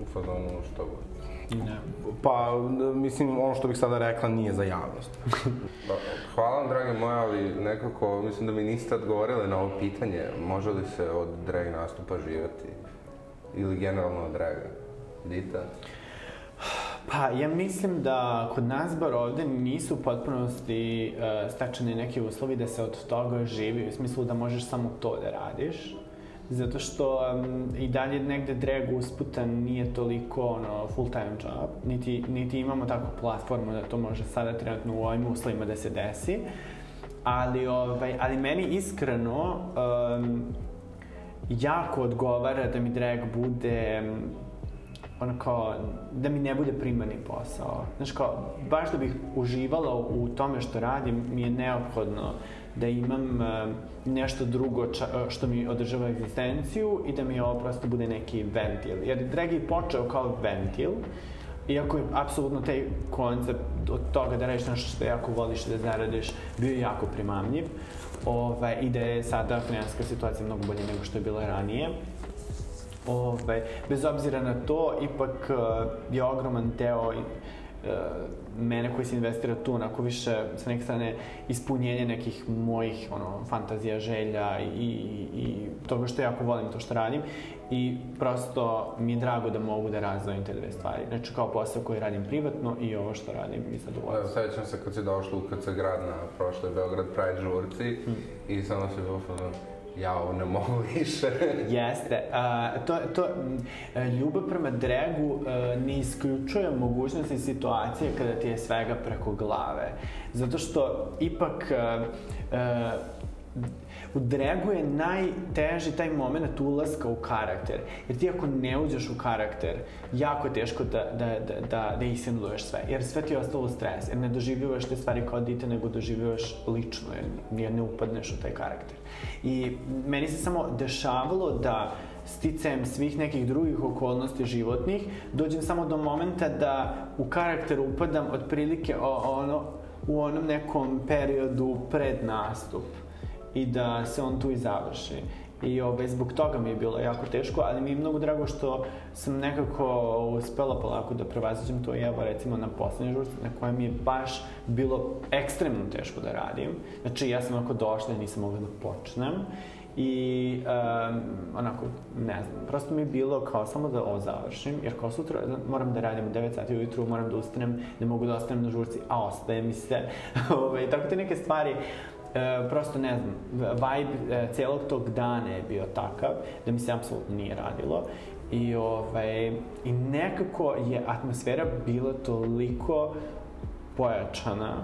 U fazonu što god. Ne. Pa, mislim, ono što bih sada rekla nije za javnost. Pa, hvala vam, drage moje, ali nekako, mislim da mi niste odgovorili na ovo pitanje. Može li se od drag nastupa živati? Ili generalno od draga? Dita? Pa, ja mislim da kod nas, bar ovde, nisu u potpunosti uh, stačeni neki uslovi da se od toga živi, u smislu da možeš samo to da radiš zato što um, i dalje negde drag usputa nije toliko ono, full time job, niti, niti imamo takvu platformu da to može sada trenutno u ovim uslovima da se desi. Ali, ovaj, ali meni iskreno um, jako odgovara da mi drag bude ono kao, da mi ne bude primarni posao. Znaš kao, baš da bih uživala u tome što radim, mi je neophodno da imam uh, nešto drugo ča, uh, što mi održava egzistenciju i da mi ovo prosto bude neki ventil. Jer drag je počeo kao ventil, iako je apsolutno taj koncept od toga da radiš nešto što jako voliš da zaradiš bio jako primamljiv ovaj, i da je sada finanska situacija mnogo bolje nego što je bila ranije. Ovaj, bez obzira na to, ipak uh, je ogroman deo uh, mene koji se investira tu, onako više sa neke strane ispunjenje nekih mojih ono, fantazija, želja i, i, i toga što jako volim to što radim i prosto mi je drago da mogu da razdvojim te dve stvari. Znači kao posao koji radim privatno i ovo što radim i zadovoljstvo. Evo, sećam se kad si došla u KC grad na prošloj Beograd Pride žurci hmm. i samo se bilo ja ovo ne mogu više. Jeste. A, to, to, ljubav prema dregu a, ne isključuje mogućnosti situacije kada ti je svega preko glave. Zato što ipak a, a, u dregu je najteži taj moment ulaska u karakter. Jer ti ako ne uđeš u karakter, jako je teško da, da, da, da, da isimuluješ sve. Jer sve ti je ostalo stres. Jer ne doživljavaš te stvari kao dite, nego doživljavaš lično, jer, jer ne upadneš u taj karakter. I meni se samo dešavalo da sticajem svih nekih drugih okolnosti životnih, dođem samo do momenta da u karakter upadam otprilike o, ono, u onom nekom periodu pred nastup i da se on tu i završi. I ove, zbog toga mi je bilo jako teško, ali mi je mnogo drago što sam nekako uspela polako da prevaziđem to i evo recimo na poslednje žurci na kojem mi je baš bilo ekstremno teško da radim. Znači ja sam onako došla i nisam mogla da počnem I um, onako, ne znam, prosto mi je bilo kao samo da ovo završim, jer kao sutra moram da radim u 9 sati ujutru, moram da ustanem, ne mogu da ostanem na žurci, a ostaje mi se. Ove, tako te neke stvari, e, prosto ne znam, vibe e, celog tog dana je bio takav da mi se apsolutno nije radilo. I, ovaj, I nekako je atmosfera bila toliko pojačana,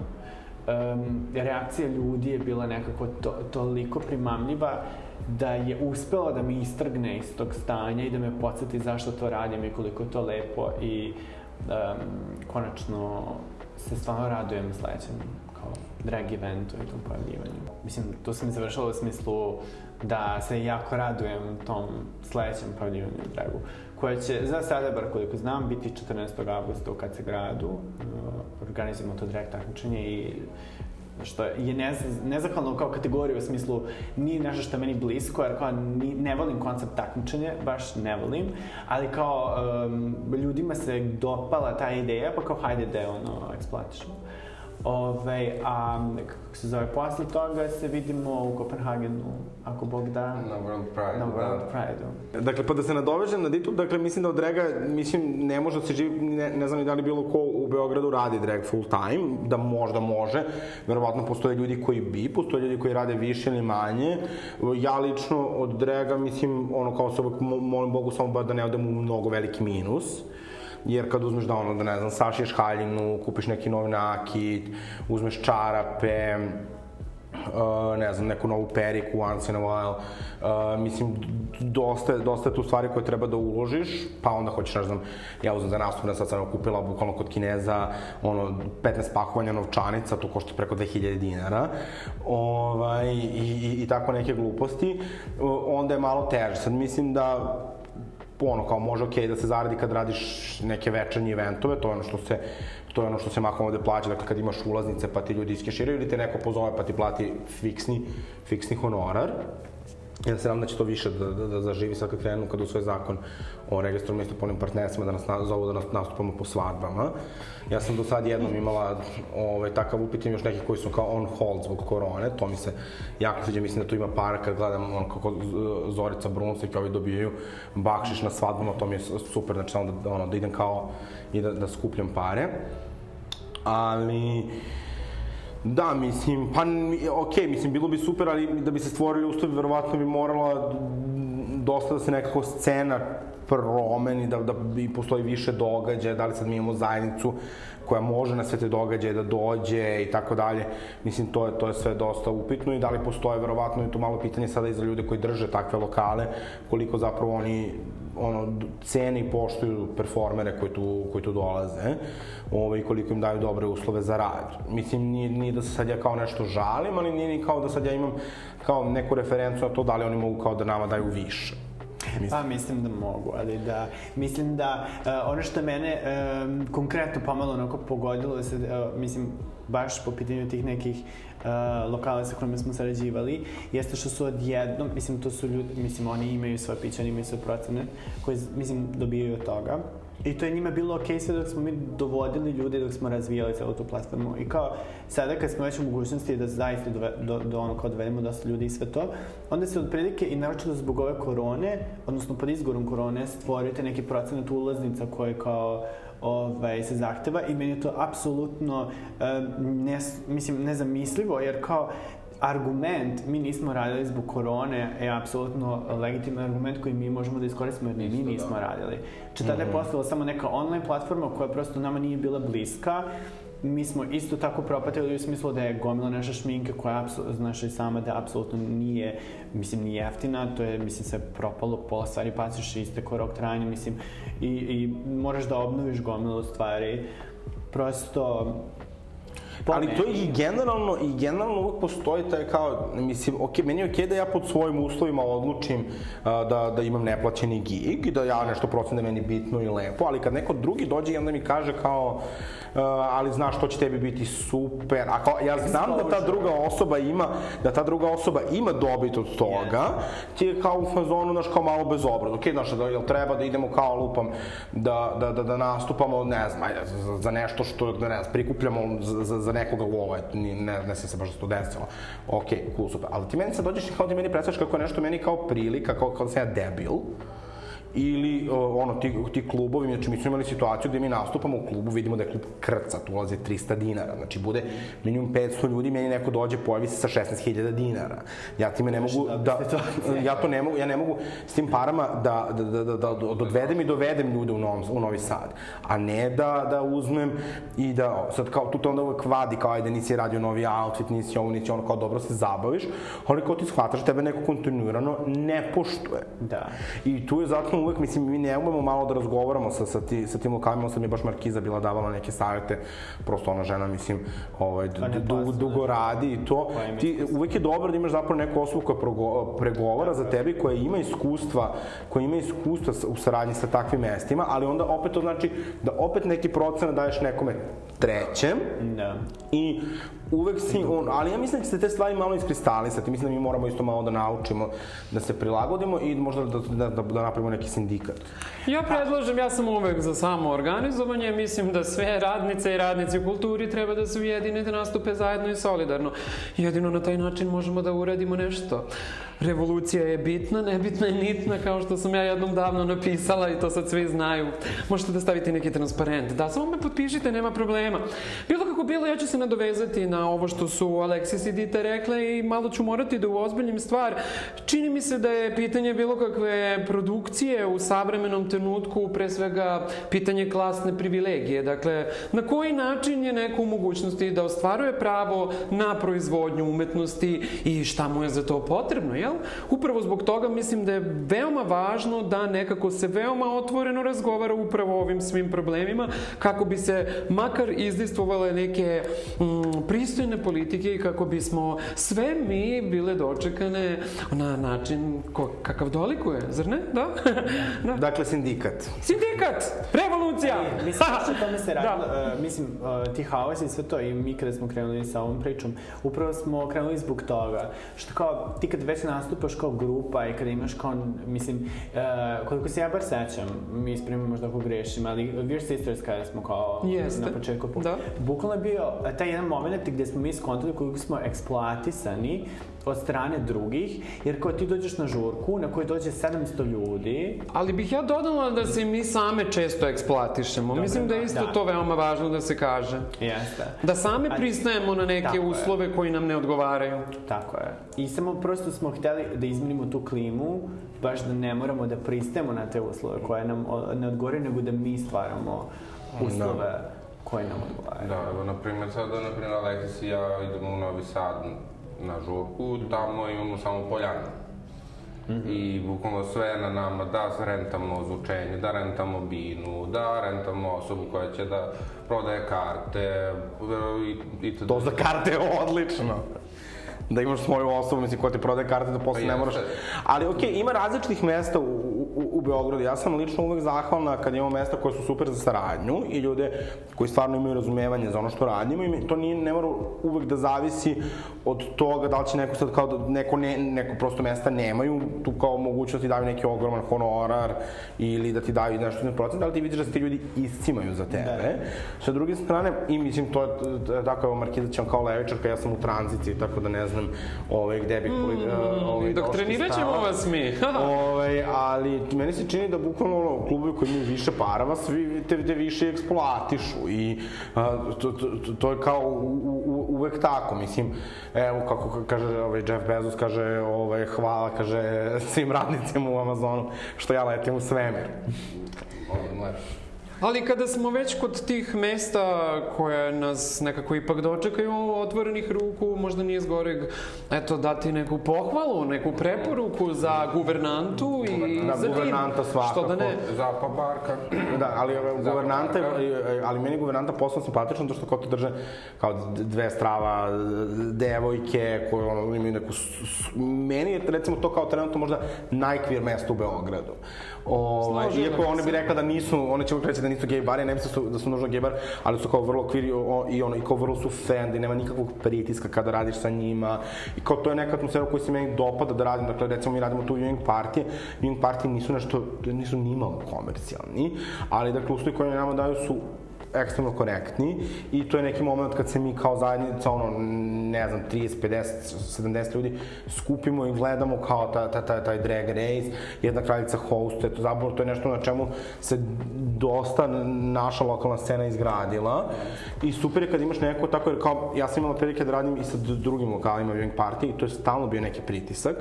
um, reakcija ljudi je bila nekako to, toliko primamljiva da je uspela da mi istrgne iz tog stanja i da me podsjeti zašto to radim i koliko je to lepo i um, konačno se stvarno radujem sledećem drag eventu i tom pojavljivanju. Mislim, to sam završila u smislu da se jako radujem tom sledećem pojavljivanju u dragu, koje će za sada, bar koliko znam, biti 14. augusta u KC gradu. Uh, organizujemo to drag takmičenje i što je nez, nezahvalno kao kategorija u smislu nije nešto što je meni blisko, jer kao ni, ne volim koncept takmičenja, baš ne volim, ali kao um, ljudima se dopala ta ideja, pa kao hajde da je ono eksploatišemo. Ove, a kako se zove, posle toga se vidimo u Kopenhagenu, ako Bog da. Na World Pride, Na World da. Pride-u. Dakle, pa da se nadovežem na Ditu, dakle, mislim da od draga, mislim, ne može da se živi, ne, ne znam ni da li bilo ko u Beogradu radi drag full time, da možda može, verovatno postoje ljudi koji bi, postoje ljudi koji rade više ili manje. Ja lično od draga, mislim, ono kao osoba, mo- molim Bogu samo da ne odem u mnogo veliki minus jer kad uzmeš da ono, da ne znam, sašiješ haljinu, kupiš neki novi nakit, uzmeš čarape, uh, ne znam, neku novu periku once in a while. Uh, mislim, dosta, dosta je tu stvari koje treba da uložiš, pa onda hoćeš, ne znam, ja uzmem za nastup, sad sam kupila bukvalno kod Kineza, ono, 15 pakovanja novčanica, to košta preko 2000 dinara, ovaj, i, i, i tako neke gluposti, uh, onda je malo teže. Sad mislim da ono kao može okej da se zaradi kad radiš neke večernje eventove, to je ono što se to je ono što se mahom ovde plaća, dakle kad imaš ulaznice pa ti ljudi iskeširaju ili te neko pozove pa ti plati fiksni, fiksni honorar. Ja se nadam da će to više da, da, da zaživi sad kad krenu, kad usvoje zakon o registru istopolnim partnersima, da nas na, zovu da nas nastupamo po svadbama. Ja sam do sad jednom imala ovaj, takav upit, još neki koji su kao on hold zbog korone, to mi se jako sviđa, mislim da tu ima para kad gledam ono kako Z- Zorica Brunsek i ovi dobijaju bakšiš na svadbama, to mi je super, znači samo da, ono, da idem kao i da, da skupljam pare. Ali, Da, mislim, pa, ok, mislim, bilo bi super, ali da bi se stvorili uslovi, verovatno bi morala dosta da se nekako scena promeni, da, da bi postoji više događaja, da li sad mi imamo zajednicu koja može na sve te događaje da dođe i tako dalje. Mislim, to je, to je sve dosta upitno i da li postoje, verovatno je to malo pitanje sada i za ljude koji drže takve lokale, koliko zapravo oni ono, cene i poštuju performere koji tu, koji tu dolaze ovaj, koliko im daju dobre uslove za rad. Mislim, nije, nije da se sad ja kao nešto žalim, ali nije ni kao da sad ja imam kao neku referencu na to da li oni mogu kao da nama daju više. Pa mislim da mogu, ali da, mislim da uh, ono što mene um, konkretno pomalo onako pogodilo, da se, uh, mislim, baš po pitanju tih nekih uh, lokala sa kojima smo sarađivali, jeste što su odjednom, mislim, to su ljudi, mislim, oni imaju svoje piće, oni imaju svoje procene, koje, mislim, dobijaju od toga. I to je njima bilo okej sve dok smo mi dovodili ljude, dok smo razvijali celu tu platformu. I kao, sada kad smo već u mogućnosti da zaista dove, do, do ono kao dovedemo dosta ljudi i sve to, onda se otprilike i naročito zbog ove korone, odnosno pod izgorom korone, stvorite neki procenat ulaznica koje kao ovaj, se zahteva i meni je to apsolutno um, ne, mislim, nezamislivo, jer kao argument mi nismo radili zbog korone je apsolutno legitiman argument koji mi možemo da iskoristimo jer ni mi nismo radili. Znači tada je postala samo neka online platforma koja prosto nama nije bila bliska mi smo isto tako propatili u smislu da je gomila naša šminka koja, znaš i sama da apsolutno nije, mislim, ni jeftina, to je, mislim, sve propalo, pola stvari paciš isteko rok trajanja, mislim, i, i moraš da obnoviš gomilu stvari. Prosto, Ali to i generalno, i generalno uvek postoji taj kao, mislim, ok, meni je okej da ja pod svojim uslovima odlučim a, da, da imam neplaćeni gig i da ja nešto procen da meni bitno i lepo, ali kad neko drugi dođe i onda mi kaže kao, a, ali znaš, to će tebi biti super, a kao, ja znam da ta druga osoba ima, da ta druga osoba ima dobit od toga, ti je kao u fazonu, znaš, kao malo bezobrazno, okej, znaš, da, jel treba da idemo kao lupam, da, da, da, da nastupamo, ne znam, ajde, za, za nešto što, da ne znam, prikupljamo za, za, za nekoga lova, eto, ni- ne, ne znam se baš da to desilo. Ok, cool, super. Ali ti meni sad dođeš i kao ti meni predstavljaš kako je nešto meni kao prilika, kao, kao da sam ja debil, ili uh, ono, ti, ti klubovi, znači mi smo imali situaciju gde mi nastupamo u klubu, vidimo da je klub krcat, ulaze 300 dinara, znači bude minimum 500 ljudi, meni neko dođe, pojavi se sa 16.000 dinara. Ja time ne mogu da, ja to ne mogu, ja ne mogu s tim parama da, da, da, da, da, da odvedem i dovedem ljude u, Novom, u Novi Sad, a ne da, da uzmem i da, sad kao, tu to onda uvek vadi, kao ajde nisi radio novi outfit, nisi ovo, nisi ono, kao dobro se zabaviš, ali kao ti shvataš tebe neko kontinuirano ne poštuje. Da. I tu je zato uvek, mislim, mi ne umemo malo da razgovaramo sa, sa, ti, sa tim lokalima, sad mi je baš Markiza bila davala neke savete, prosto ona žena, mislim, ovaj, Pa ne du, posle, dugo radi i to. Ima Ti, uvek je dobro da imaš zapravo neku osobu koja progo, pregovara za tebe, koja ima iskustva, koja ima iskustva u saradnji sa takvim mestima, ali onda opet to znači da opet neki procenat daješ nekome trećem, Da. I uvek si, on, ali ja mislim da se te stvari malo iskristalisati, mislim da mi moramo isto malo da naučimo, da se prilagodimo i možda da, da, da, da napravimo neki sindikat. Ja predlažem, ja sam uvek za samo organizovanje, mislim da sve radnice i radnici u kulturi treba da se ujedine da nastupe zajedno i solidarno. Jedino na taj način možemo da uradimo nešto. Revolucija je bitna, nebitna i nitna, kao što sam ja jednom davno napisala i to sad svi znaju. Možete da stavite neki transparent. Da, samo me potpišite, nema problema. Bilo kako bilo, ja ću se nadovezati na ovo što su Aleksis i Dita rekle i malo ću morati da uozbiljim stvar. Čini mi se da je pitanje bilo kakve produkcije u savremenom trenutku pre svega pitanje klasne privilegije. Dakle, na koji način je neko u mogućnosti da ostvaruje pravo na proizvodnju umetnosti i šta mu je za to potrebno, jel? Upravo zbog toga mislim da je veoma važno da nekako se veoma otvoreno razgovara upravo o ovim svim problemima kako bi se makar izdistvovale neke mm, pristojne politike i kako bismo sve mi bile dočekane na način ko, kakav dolikuje, zar ne? Da? da. Dakle, sindikat. Sindikat! Revolucija! Mislim, baš o tome se radilo, Da. uh, mislim, uh, ti haos i sve to, i mi kada smo krenuli sa ovom pričom, upravo smo krenuli zbog toga, što kao, ti kad već nastupaš kao grupa i kada imaš kao, mislim, uh, koliko se ja bar sećam, mi ispravimo možda ako grešim, ali We're Sisters kada smo kao Jeste. na početku, Da. bukvalno je bio uh, taj jedan moment gde smo mi skontali koliko smo eksploatisani od strane drugih, jer kao ti dođeš na žurku na kojoj dođe 700 ljudi, Ali bih ja dodala da se mi same često eksploatišemo. Mislim da je isto da. to veoma važno da se kaže. jeste. Da same Ali- pristajemo na neke Tako je. uslove koji nam ne odgovaraju. Tako je. I samo prosto smo hteli da izmenimo tu klimu, baš da ne moramo da pristajemo na te uslove koje nam ne odgovaraju, nego da mi stvaramo uslove koje nam odgovaraju. Da, evo, na primjer, sada, na primjer, Aleksis i ja idemo u Novi Sad na žurku, tamo imamo samo poljanu. I bukvalno sve je na nama da rentamo zvučenje, da rentamo binu, da rentamo osobu koja će da prodaje karte i, i To za karte je odlično. Da imaš svoju osobu, mislim, ko ti prodaje karte, da posle Pa ne moraš... Ali okej, ima različitih mesta u Beogradu. Ja sam lično uvek zahvalna kad imamo mesta koje su super za saradnju i ljude koji stvarno imaju razumevanje za ono što radimo i to nije, ne mora uvek da zavisi od toga da li će neko sad kao da neko, ne, neko prosto mesta nemaju tu kao mogućnost da ti daju neki ogroman honorar ili da ti daju nešto na procent, ali ti vidiš da se ti ljudi iscimaju za tebe. Sa druge strane, i mislim, to je, tako evo Markiza će vam kao levičarka, ja sam u tranziciji, tako da ne znam ovaj, gde bih... Mm, ovaj, Dok trenirat ćemo vas mi. Ovaj, ali meni se čini da bukvalno ono, klubovi koji imaju više para vas vi, te, te više eksploatišu i a, to, to, to, je kao u, u, uvek tako, mislim, evo kako kaže ovaj Jeff Bezos, kaže ovaj, hvala, kaže svim radnicima u Amazonu što ja letim u svemir. Odmah. Ali kada smo već kod tih mesta koje nas nekako ipak dočekaju otvorenih ruku, možda nije zgoreg, eto, dati neku pohvalu, neku preporuku za guvernantu i Da, za guvernanta tim. svakako. Što da ne? Zapa barka. Da, ali ove, guvernanta, Zapravo, je- ali meni je guvernanta posao simpatično, zato što kao to drže kao dve strava devojke koje ono, imaju neku... Meni je recimo to kao trenutno možda najkvir mesto u Beogradu. Ovaj, iako one bi rekla da nisu, one će uvijek reći da nisu gej bari, ne mislim da su, da su nužno gej bar, ali su kao vrlo o, i ono, i kao vrlo su fan, i nema nikakvog pritiska kada radiš sa njima. I kao to je neka atmosfera koju se meni dopada da radim, dakle recimo mi radimo tu viewing party, viewing party nisu nešto, nisu nimalo komercijalni, ali dakle uslovi koje nama daju su ekstremno korektni i to je neki moment kad se mi kao zajednica, ono, ne znam, 30, 50, 70 ljudi skupimo i gledamo kao ta, ta, ta, taj drag race, jedna kraljica host, eto, zapravo to je nešto na čemu se dosta naša lokalna scena izgradila i super je kad imaš neko tako, jer kao, ja sam imala prilike da radim i sa drugim lokalima viewing party i to je stalno bio neki pritisak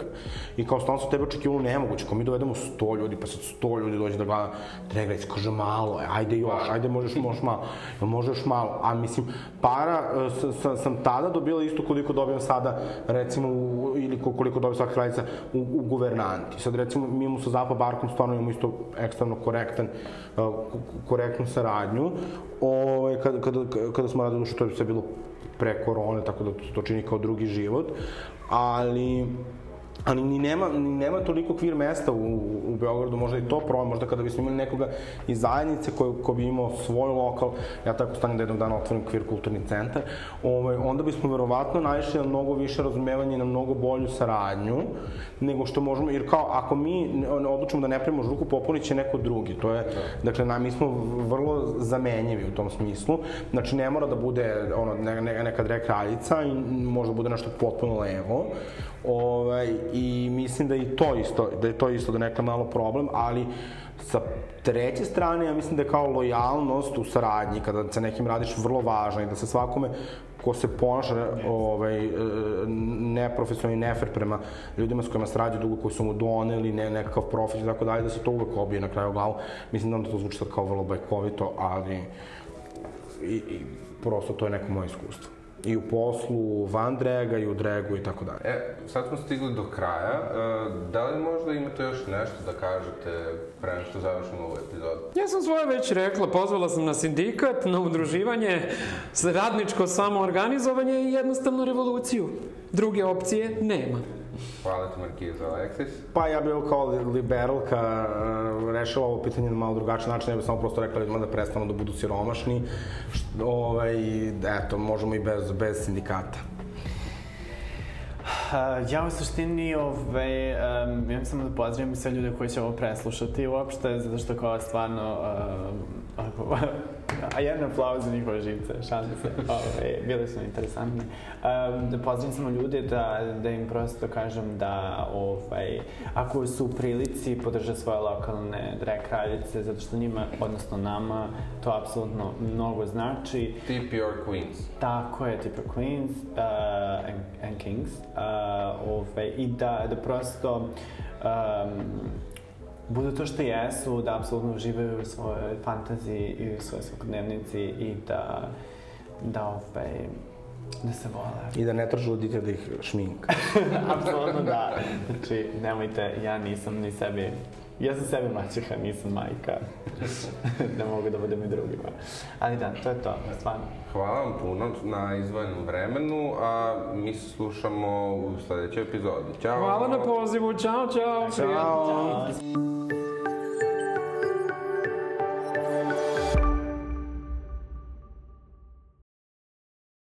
i kao stalno su tebe očekivalo nemoguće, kao mi dovedemo 100 ljudi, pa sad 100 ljudi dođe da gleda drag race, kaže malo, ajde još, ajde možeš, možeš malo, jel može još malo, a mislim, para e, s- s- sam tada dobila isto koliko dobijam sada, recimo, u, ili ko- koliko dobija svaka kraljica u, u guvernanti. Sad recimo, mi imamo sa Zapa Barkom stvarno imamo isto ekstremno korektan, e, ko- korektnu saradnju, Ove, kada, kada, kada smo radili, što je sve bilo pre korone, tako da to čini kao drugi život, ali ali ni nema, ni nema toliko kvir mesta u, u Beogradu, možda i to problem, možda kada bismo imali nekoga iz zajednice ko, ko bi imao svoj lokal, ja tako stanem da jednog dana otvorim kvir kulturni centar, ovaj, onda bismo verovatno naišli na mnogo više razumevanja i na mnogo bolju saradnju, nego što možemo, jer kao ako mi odlučimo da ne primimo žurku, popunit će neko drugi, to je, dakle, na, mi smo vrlo zamenjivi u tom smislu, znači ne mora da bude ono, ne, ne, neka drag kraljica i može da bude nešto potpuno levo, Ovaj, I mislim da i to isto, da je to isto da neka malo problem, ali sa treće strane, ja mislim da je kao lojalnost u saradnji, kada sa nekim radiš, vrlo važna i da se svakome ko se ponaša ovaj, e, neprofesionalno i nefer prema ljudima s kojima se dugo, koji su mu doneli ne, nekakav profit i tako dalje, da se to uvek obije na kraju glavu. Mislim da to zvuči sad kao vrlo bajkovito, ali i, i prosto to je neko moje iskustvo. I u poslu, van draga, i u dragu i tako dalje. E, sad smo stigli do kraja. E, da li možda imate još nešto da kažete pre nego što završimo ovu epizodu? Ja sam svoje već rekla, pozvala sam na sindikat, na udruživanje, radničko samoorganizovanje i jednostavno revoluciju. Druge opcije nema. Hvala ti, Markiza Aleksis. Pa ja bih kao li- liberalka uh, rešila ovo pitanje na malo drugačiji način, ja bih samo prosto rekla ljudima da prestanu da budu siromašni, št, ovaj, i eto, možemo i bez, bez sindikata. Uh, ja u suštini, ovaj, um, imam samo da pozdravim sve ljude koji će ovo preslušati uopšte, zato što kao stvarno, uh, a jedan aplauz za njihove živce, šalim se, ovaj, bili su interesantni. Um, da pozdravim samo ljude, da, da im prosto kažem da, ovaj, ako su u prilici, podrže svoje lokalne drag kraljice, zato što njima, odnosno nama, to apsolutno mnogo znači. Tip your queens. Tako je, tipa Queens uh, and, and Kings. Uh, ovaj, I da, da prosto um, budu to što jesu, da apsolutno uživaju u svojoj fantaziji i u svojoj svakodnevnici i da, da, ovaj, da se vole. I da ne tražu od dite da ih šminka. apsolutno da. Znači, nemojte, ja nisam ni sebi Ja sam sebi maćeha, nisam majka. ne mogu da budem i drugima. Ali da, to je to, stvarno. Hvala vam puno na izvojenom vremenu, a mi se slušamo u sledećoj epizodi. Ćao! Hvala na pozivu, čao, čao. Ćao! Ćao.